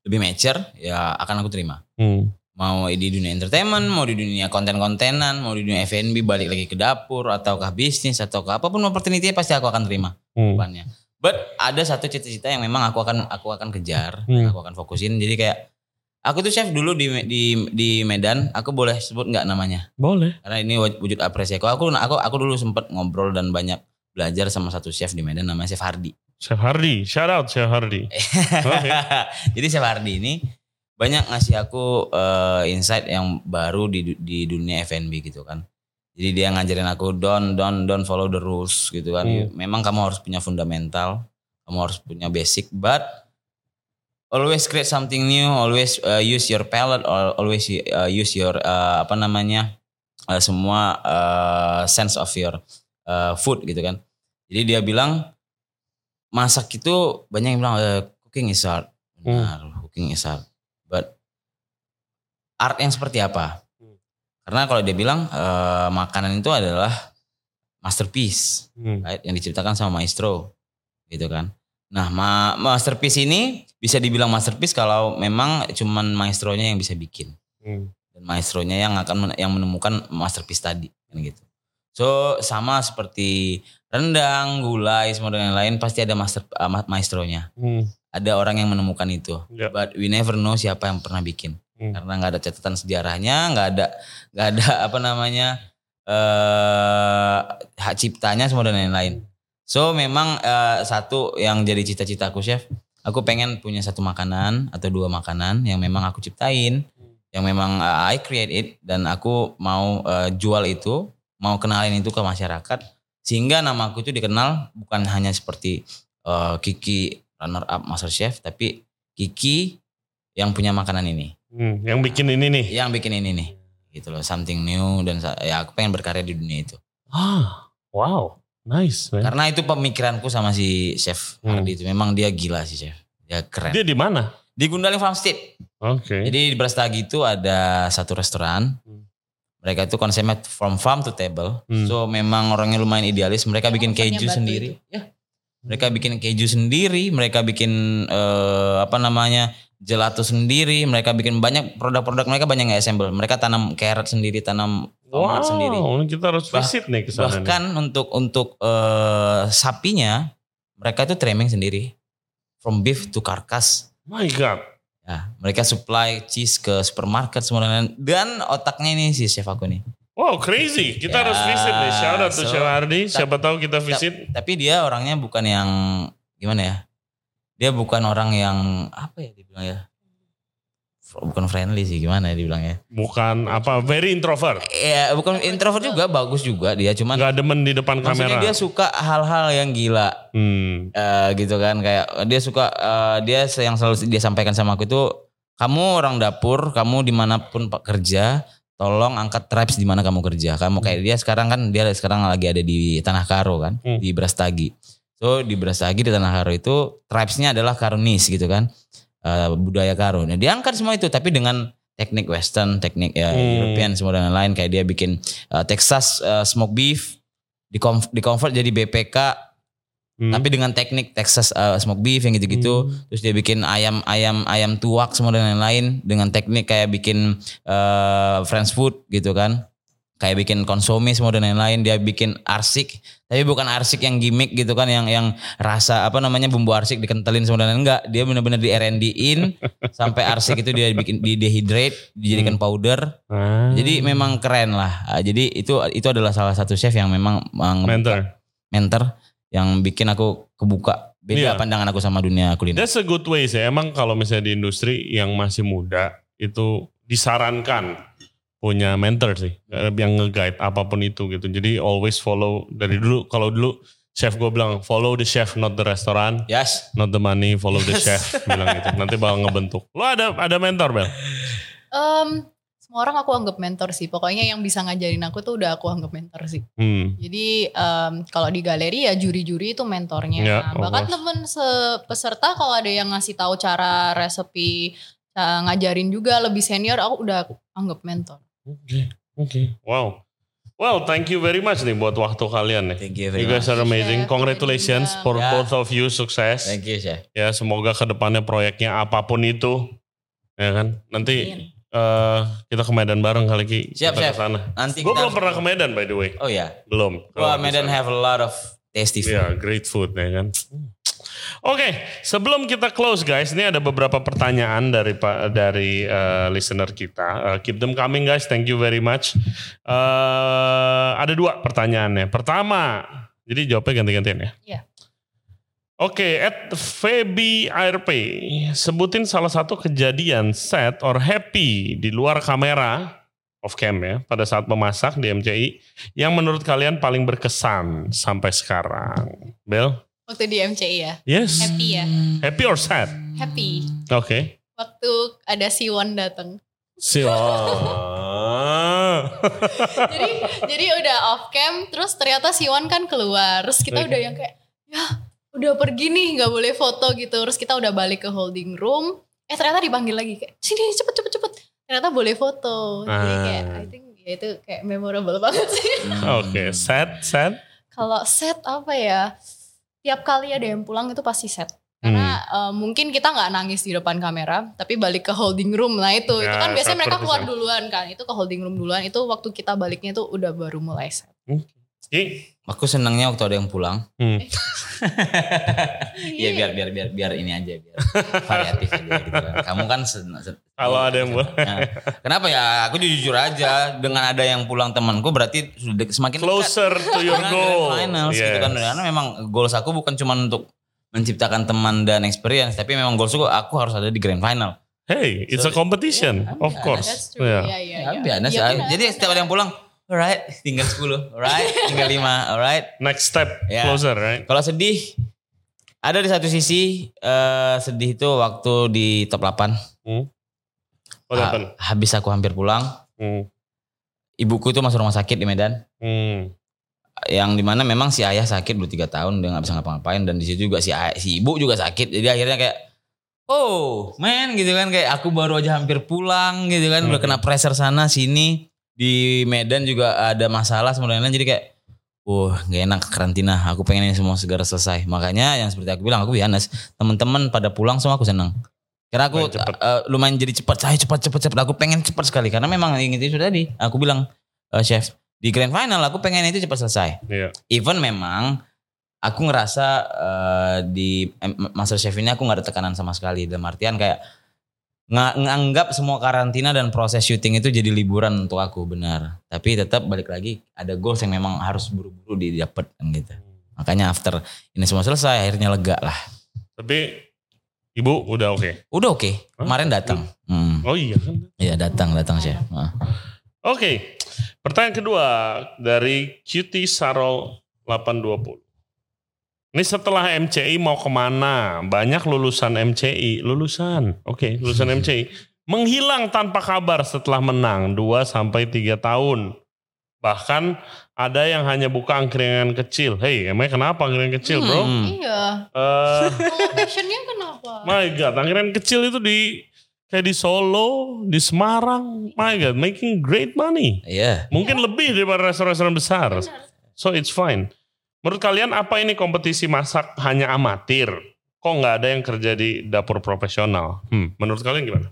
lebih mature, ya akan aku terima.
Hmm.
Mau di dunia entertainment, mau di dunia konten-kontenan, mau di dunia F&B balik lagi ke dapur, ataukah bisnis, ataukah apa pun opportunity pasti aku akan terima
Hmm.
depannya. But ada satu cita-cita yang memang aku akan aku akan kejar,
Hmm.
aku akan fokusin. Jadi kayak aku tuh chef dulu di di di Medan, aku boleh sebut nggak namanya?
Boleh.
Karena ini wujud apresiasi. Aku aku aku dulu sempet ngobrol dan banyak belajar sama satu chef di Medan namanya Chef Hardi.
Chef Hardy, shout out Chef Hardy. Oke.
Jadi Chef Hardi ini banyak ngasih aku eh, insight yang baru di di dunia F&B gitu kan. Jadi dia ngajarin aku don't don't don't follow the rules gitu kan.
Hmm.
Memang kamu harus punya fundamental, kamu harus punya basic, but always create something new, always uh, use your palate, always uh, use your uh, apa namanya uh, semua uh, sense of your uh, food gitu kan. Jadi dia bilang masak itu banyak yang bilang uh, cooking is art, benar, cooking is art, art yang seperti apa?
Hmm.
Karena kalau dia bilang uh, makanan itu adalah masterpiece
Hmm.
right? yang diciptakan sama maestro gitu kan. Nah, ma- masterpiece ini bisa dibilang masterpiece kalau memang cuman maestronya yang bisa bikin
Hmm.
dan maestronya yang akan men- yang menemukan masterpiece tadi kan gitu. So sama seperti rendang, gulai, semua dan lain-lain pasti ada master uh, ma- maestronya.
Hmm.
Ada orang yang menemukan itu.
Ya.
But we never know siapa yang pernah bikin
Hmm.
karena nggak ada catatan sejarahnya, nggak ada nggak ada apa namanya eh hak ciptanya semua dan lain-lain. So memang eh, satu yang jadi cita-citaku chef, aku pengen punya satu makanan atau dua makanan yang memang aku ciptain, yang memang eh, I create it dan aku mau eh, jual itu, mau kenalin itu ke masyarakat sehingga nama aku itu dikenal bukan hanya seperti eh, Kiki runner up master chef tapi Kiki yang punya makanan ini
Hmm. Yang bikin ini nih.
yang bikin ini nih gitu loh something new dan ya aku pengen berkarya di dunia itu
Ah, wow, nice. Man.
karena itu pemikiranku sama si chef
Hmm.
Hardy itu memang dia gila sih chef dia keren
Dia di mana?
di Gundaling Farmstead
Oke.
jadi di Brastagi itu ada satu restoran
Hmm.
mereka itu konsepnya from farm to table
Hmm.
so memang orangnya lumayan idealis mereka
Yang
bikin keju sendiri
itu.
ya mereka bikin keju sendiri mereka bikin eh, apa namanya gelato sendiri mereka bikin banyak produk-produk mereka banyak nggak assemble mereka tanam carrot sendiri tanam tomat
wow,
sendiri
kita harus
Bah-
visit nih ke sana. nih.
bahkan untuk untuk eh, sapinya mereka itu trimming sendiri from beef to carcass
My God.
ya mereka supply cheese ke supermarket semua dan otaknya ini si chef aku nih
Wow, crazy. Kita
Ya,
harus visit nih. Shout out to
so-
Chef Ardi. Siapa tahu kita visit.
tapi dia orangnya bukan yang gimana ya dia bukan orang yang apa ya dibilang ya bukan friendly sih gimana ya dibilang ya
Bukan apa, very introvert.
ya bukan introvert juga bagus juga dia cuman
Gak demen di depan
maksudnya
kamera.
dia suka hal-hal yang gila
Hmm.
Eh, gitu kan kayak dia suka eh, dia yang selalu dia sampaikan sama aku itu kamu orang dapur kamu di mana pun pak kerja tolong angkat tribes di mana kamu kerja kamu kayak dia sekarang kan dia sekarang lagi ada di tanah karo kan
Hmm.
di Brastagi so di Brastagi di tanah karo itu tribesnya adalah karunis gitu kan Eh, budaya karo nah dia angkat semua itu tapi dengan teknik western teknik ya
Hmm.
European semua dan lain-lain kayak dia bikin eh, Texas eh, smoke beef di di convert jadi BPK
Hmm.
tapi dengan teknik Texas uh, smoke beef yang gitu-gitu
Hmm.
terus dia bikin ayam ayam ayam tuak semua dan lain-lain dengan teknik kayak bikin uh, French food gitu kan kayak bikin konsome semua dan lain-lain dia bikin arsik tapi bukan arsik yang gimmick gitu kan yang yang rasa apa namanya bumbu arsik dikentelin semua dan lain enggak dia benar-benar di R&D in sampai arsik itu dia bikin di dehydrate dijadikan powder
Ah.
jadi memang keren lah Ah, jadi itu itu adalah salah satu chef yang memang
mentor.
mentor yang bikin aku kebuka beda pandangan aku sama dunia kuliner.
That's a good way sih. Emang kalau misalnya di industri yang masih muda itu disarankan punya mentor sih yang nge-guide apa pun itu gitu. Jadi always follow dari dulu kalau dulu chef gue bilang follow the chef not the restaurant,
Yes.
not the money, follow the chef bilang gitu. Nanti bakal ngebentuk. Lo ada ada mentor Bel?
Em, semua orang aku anggap mentor sih. Pokoknya yang bisa ngajarin aku tuh udah aku anggap mentor sih.
Hmm.
Jadi em, kalau di galeri ya juri-juri itu mentornya.
Ya,
Nah, bahkan temen se- peserta kalau ada yang ngasih tahu cara resepi uh, ngajarin juga lebih senior, aku udah aku anggap mentor.
Oke, oke. Wow. Well, thank you very much nih buat waktu kalian nih.
Thank you
You guys are amazing.
Chef.
Congratulations for
Ya.
both of you sukses.
Thank you, Chef.
Ya, semoga ke depannya proyeknya apa pun itu, ya kan. Nanti
Amin.
eh, kita ke Medan bareng kali Ki.
Siap,
kita
Chef.
ke sana.
Nanti
Gue belum pernah ke Medan by the way.
Oh ya.
Belum.
Wah,
Kalau
Medan have a lot of tasty food.
Ya, great food ya kan. Oke, sebelum kita close guys, ini ada beberapa pertanyaan dari dari eh, listener kita. Eh, keep them coming guys, thank you very much. Eh, ada dua pertanyaannya. Pertama, jadi jawabnya ganti-gantian ya.
Iya.
Oke, at Feby ARP, sebutin salah satu kejadian sad or happy di luar kamera off cam ya pada saat memasak di MCI yang menurut kalian paling berkesan sampai sekarang. Bel?
Waktu di MCI ya.
Yes.
Happy ya.
Happy or sad?
Happy.
Oke.
Waktu ada Siwon datang.
Si
jadi jadi udah off cam terus ternyata Siwon kan keluar terus kita
Oke.
udah yang kayak ya udah pergi nih nggak boleh foto gitu terus kita udah balik ke holding room eh ternyata dipanggil lagi kayak sini cepet cepet cepet ternyata boleh foto jadi
Ah.
kayak I think ya itu kayak memorable banget sih.
Oke, sad, sad.
Kalau set apa ya? Tiap kali ada yang pulang itu pasti set. Karena eh, mungkin kita nggak nangis di depan kamera, tapi balik ke holding room lah itu. itu
Ya,
kan biasanya mereka keluar
itu.
duluan kan. Itu ke holding room duluan. Itu waktu kita baliknya itu udah baru mulai set.
Ki,
Aku senangnya waktu ada yang pulang.
hmm.
Iya biar biar biar biar ini aja biar variatif aja gitu kan. Kamu kan sen- sen-
Kalau ada yang pulang.
Nah, kenapa ya? Aku jujur aja dengan ada yang pulang temanku berarti sudah semakin dekat
closer to your goal.
finals gitu kan.
Yes.
Karena memang goals aku bukan cuma untuk menciptakan teman dan experience, tapi memang goalsku aku harus ada di grand final.
Hey, it's a competition,
Yeah,
of
yeah,
course. Yeah.
Iya, iya,
Ya,
iya.
biasa
Iya,
aja.
benar.
Jadi setiap ada yang pulang, alright, tinggal 10, alright, tinggal 5, alright.
Next step,
Ya.
closer, right?
Kalau sedih, ada di satu sisi eh, sedih itu waktu di top 8.
What
Ha-
happened?
habis aku hampir pulang,
Hmm.
ibuku itu masuk rumah sakit di Medan.
Hmm.
Yang di mana memang si ayah sakit udah tiga tahun dia nggak bisa ngapa-ngapain dan di situ juga si ay- si ibu juga sakit. Jadi akhirnya kayak oh men gitu kan kayak aku baru aja hampir pulang gitu kan udah
Hmm.
kena pressure sana sini di Medan juga ada masalah sebenarnya. Jadi kayak Wah gak enak karantina. Aku pengen ini semua segera selesai. Makanya yang seperti aku bilang Aku biasa Teman-teman pada pulang semua aku senang. Karena aku
cepet.
eh, lumayan jadi cepat Saya cepat cepat cepat Aku pengen cepat sekali. Karena memang yang itu sudah tadi. Aku bilang eh, Chef Di grand final aku pengen itu cepat selesai.
Iya.
Even memang Aku ngerasa eh, di Master Chef ini aku gak ada tekanan sama sekali. Dalam artian kayak nganggap semua karantina dan proses syuting itu jadi liburan untuk aku benar. Tapi tetap balik lagi ada goals yang memang harus buru-buru didapat kan gitu. Makanya after ini semua selesai akhirnya lega lah.
Tapi ibu udah oke.
Udah oke.
Hah?
Kemarin datang. Hmm.
Oh iya kan.
Iya datang datang chef. Ah.
Oke. Pertanyaan kedua dari Cutie Sarol 820. Ini setelah MCI mau ke mana? Banyak lulusan MCI, lulusan, oke, lulusan MCI menghilang tanpa kabar setelah menang 2 sampai 3 tahun. Bahkan ada yang hanya buka angkringan kecil. Hey, emangnya kenapa angkringan kecil, bro?
Hmm.
Iya.
Eh,
Locationnya kenapa?
my God, angkringan kecil itu di kayak di Solo, di Semarang. My God, making great money.
Iya.
Mungkin lebih daripada restoran-restoran besar. So it's fine. Menurut kalian apa ini kompetisi masak hanya amatir? Kok nggak ada yang kerja di dapur profesional? Hmm, menurut kalian gimana?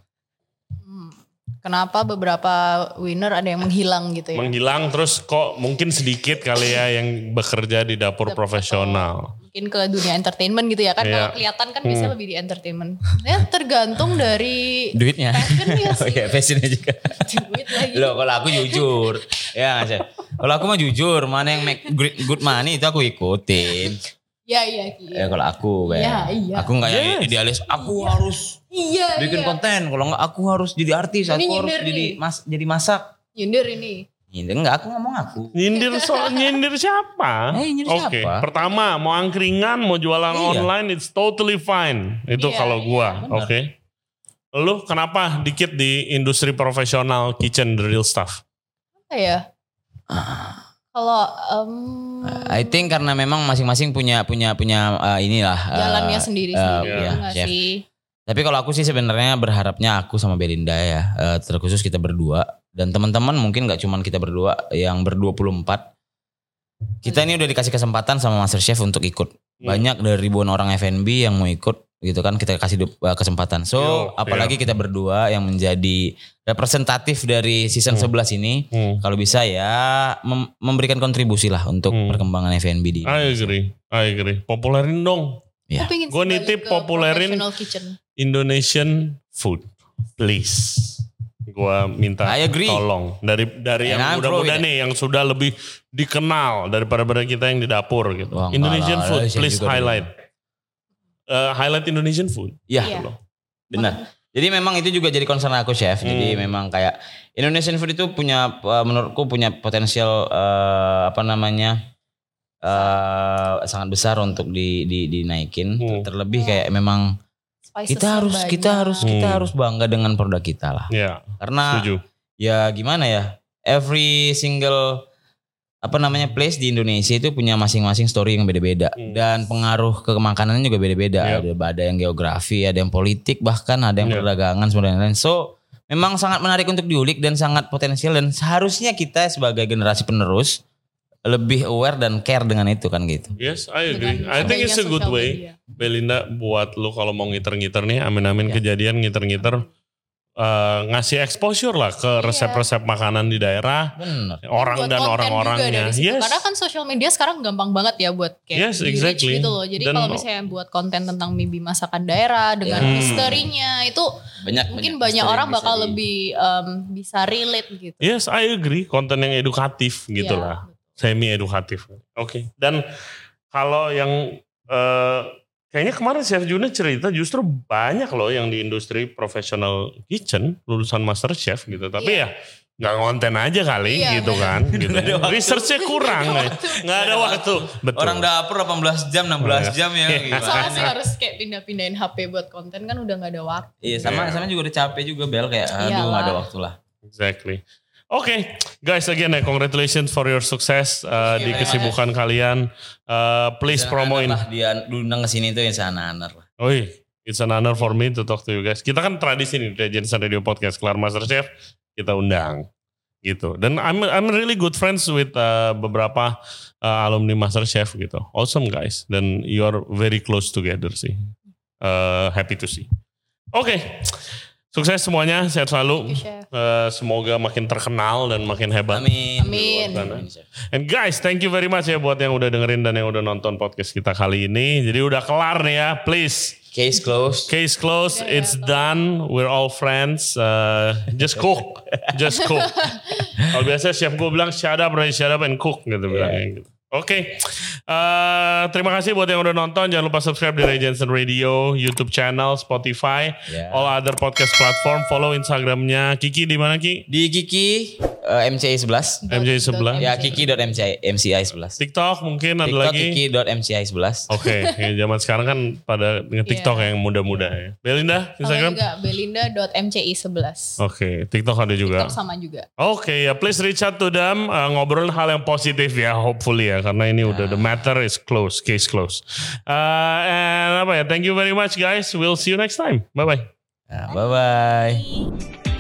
Kenapa beberapa winner ada yang menghilang gitu ya?
Menghilang terus kok mungkin sedikit kali ya yang bekerja di dapur
Dapur
profesional.
Mungkin ke dunia entertainment gitu ya kan?
Iya.
Kalau kelihatan kan biasanya
Hmm.
lebih di entertainment. Ya tergantung dari
Duitnya.
passion ya
Oh
sih.
iya passionnya juga.
Duit lagi.
Loh kalau aku jujur. ya? Kalau aku mah jujur. Mana yang make good money itu aku ikutin.
Iya iya iya.
Ya kalau aku kayak.
Iya, iya.
Aku nggak yang
Yes.
idealis. Aku harus
Iya
bikin
iya.
konten. Kalau nggak aku harus jadi artis.
Ini
Aku harus
nyindir
jadi
nih.
mas jadi masak.
Nyindir ini.
Ini enggak aku ngomong aku.
Nyindir so nyindir siapa?
Eh, nyindir
Oke,
siapa?
pertama mau angkringan, mau jualan
Iya.
online, it's totally fine. Itu
Iya,
kalau
iya,
gua,
benar.
oke. Lu kenapa dikit di industri profesional kitchen the real stuff?
Apa ya?
Ah,
Kalau em,
I think karena memang masing-masing punya punya punya uh, inilah uh,
jalannya sendiri
uh,
sendiri
iya,
nggak
chef.
sih?
Tapi kalau aku sih sebenarnya berharapnya aku sama Belinda ya, uh, terkhusus kita berdua dan teman-teman mungkin nggak cuman kita berdua yang ber-24. Kita ini udah dikasih kesempatan sama Master Chef untuk ikut.
Hmm.
Banyak dari ribuan orang F&B yang mau ikut gitu kan kita kasih uh, kesempatan. So,
Yo,
apalagi kita berdua yang menjadi representatif dari season
Hmm.
11 ini,
Hmm.
kalau bisa ya mem- memberikan kontribusi lah untuk
Hmm.
perkembangan F&B di
I agree, I agree. Populerin dong
Ya.
Sih
nitip populerin-. Indonesian food, please. Gua minta
I agree.
tolong dari dari
And
yang muda-muda nih yang sudah lebih dikenal daripada pada kita yang di dapur gitu.
Wah,
Indonesian
lah,
food, please
juga
highlight. Eh, highlight Indonesian food.
Iya,
Iya.
Loh.
benar. Jadi memang itu juga jadi concern aku chef. Jadi
Hmm.
memang kayak Indonesian food itu punya uh, menurutku punya potensial uh, apa namanya uh, sangat besar untuk di, di dinaikin.
Hmm.
Terlebih kayak memang
Spicesnya
kita harus
banyak.
kita harus kita
Hmm.
harus bangga dengan produk kita lah.
Ya,
Karena
setuju.
ya gimana ya? Every single apa namanya place di Indonesia itu punya masing-masing story yang beda-beda
Hmm.
dan pengaruh ke makanan juga beda-beda.
Yep.
Ada ada yang geografi, ada yang politik, bahkan ada yang
Yep.
perdagangan sebenarnya. So memang sangat menarik untuk diulik dan sangat potensial dan seharusnya kita sebagai generasi penerus lebih aware dan care dengan itu kan gitu.
Yes, I agree.
Dengan
I think it's a good way. Belinda buat lu kalau mau ngiter-ngiter nih, amin-amin
Ya.
kejadian ngiter-ngiter eh, ngasih exposure lah ke resep-resep makanan di daerah,
Bener.
orang
Buat
dan orang-orangnya. Yes.
Karena kan social media sekarang gampang banget ya buat kayak
Yes, exactly.
gitu loh. Jadi
Dan-
kalau misalnya buat konten tentang maybe masakan daerah dengan
Hmm.
historinya itu
Banyak
mungkin
banyak
banyak orang bakal
di-
lebih em, bisa relate gitu.
Yes, I agree. Konten yang edukatif gitu
Iya.
lah. Semi edukatif. Oke. Dan kalau yang eh, kayaknya kemarin Chef Juna cerita justru banyak loh yang di industri profesional kitchen lulusan master chef gitu. Tapi
Iya.
ya nggak konten aja kali
Iya,
gitu kan. Gitu.
Waktu.
Researchnya kurang.
Nggak ada waktu.
Nggak ada waktu. Betul.
Orang dapur 18 jam, 16 jam ya.
Iya.
gimana?
Soalnya sih harus kayak pindah-pindahin HP buat konten kan udah nggak ada waktu.
Iya sama
Iya.
sama juga udah capek juga Bel kayak aduh
Iyalah.
nggak ada waktu lah.
Exactly. Oke, guys, again, eh, congratulations for your success uh, di kesibukan kalian. Uh, please promoin.
lah dia diundang ke sini tuh yang sana lah.
Oh iya, it's an honor for me to talk to you guys. Kita kan tradisi nih, Legends Radio Podcast, kelar Master Chef, kita undang. Gitu. Dan I'm I'm really good friends with uh, beberapa uh, alumni Master Chef gitu. Awesome guys. Dan you are very close together sih. Uh, happy to see. Oke. Sukses semuanya, sehat selalu.
You.
Uh, semoga makin terkenal dan makin hebat.
Amin.
Amin.
And guys, thank you very much ya buat yang udah dengerin dan yang udah nonton podcast kita kali ini. Jadi udah kelar nih ya, please.
Case closed.
Case closed,
Udah,
it's
udah.
done. We're all friends. Uh, just cook, just cook. Kalau biasa chef gue bilang shut up, right? shut up and cook gitu bilangnya gitu. Oke, Eh, terima kasih buat yang udah nonton. Jangan lupa subscribe di Legends Radio, YouTube channel, Spotify,
Ya.
all other podcast platform. Follow Instagramnya Kiki di mana Ki?
Di Kiki eh, MCI 11.
MJ sebelah.
Ya kiki.mci MCI 11.
TikTok mungkin ada
TikTok
lagi.
kiki.mci 11.
Oke, ya, zaman sekarang kan pada nge TikTok
Iya.
yang muda-muda ya. Belinda, Instagram?
juga belinda.mci11.
Oke, TikTok ada juga.
TikTok sama juga.
Oke ya, please reach out to them, uh, ngobrol hal yang positif ya, hopefully ya, karena ini udah the matter is close, case close. Uh, and apa ya, thank you very much guys, we'll see you next time, bye bye.
Nah, bye bye.
Bye.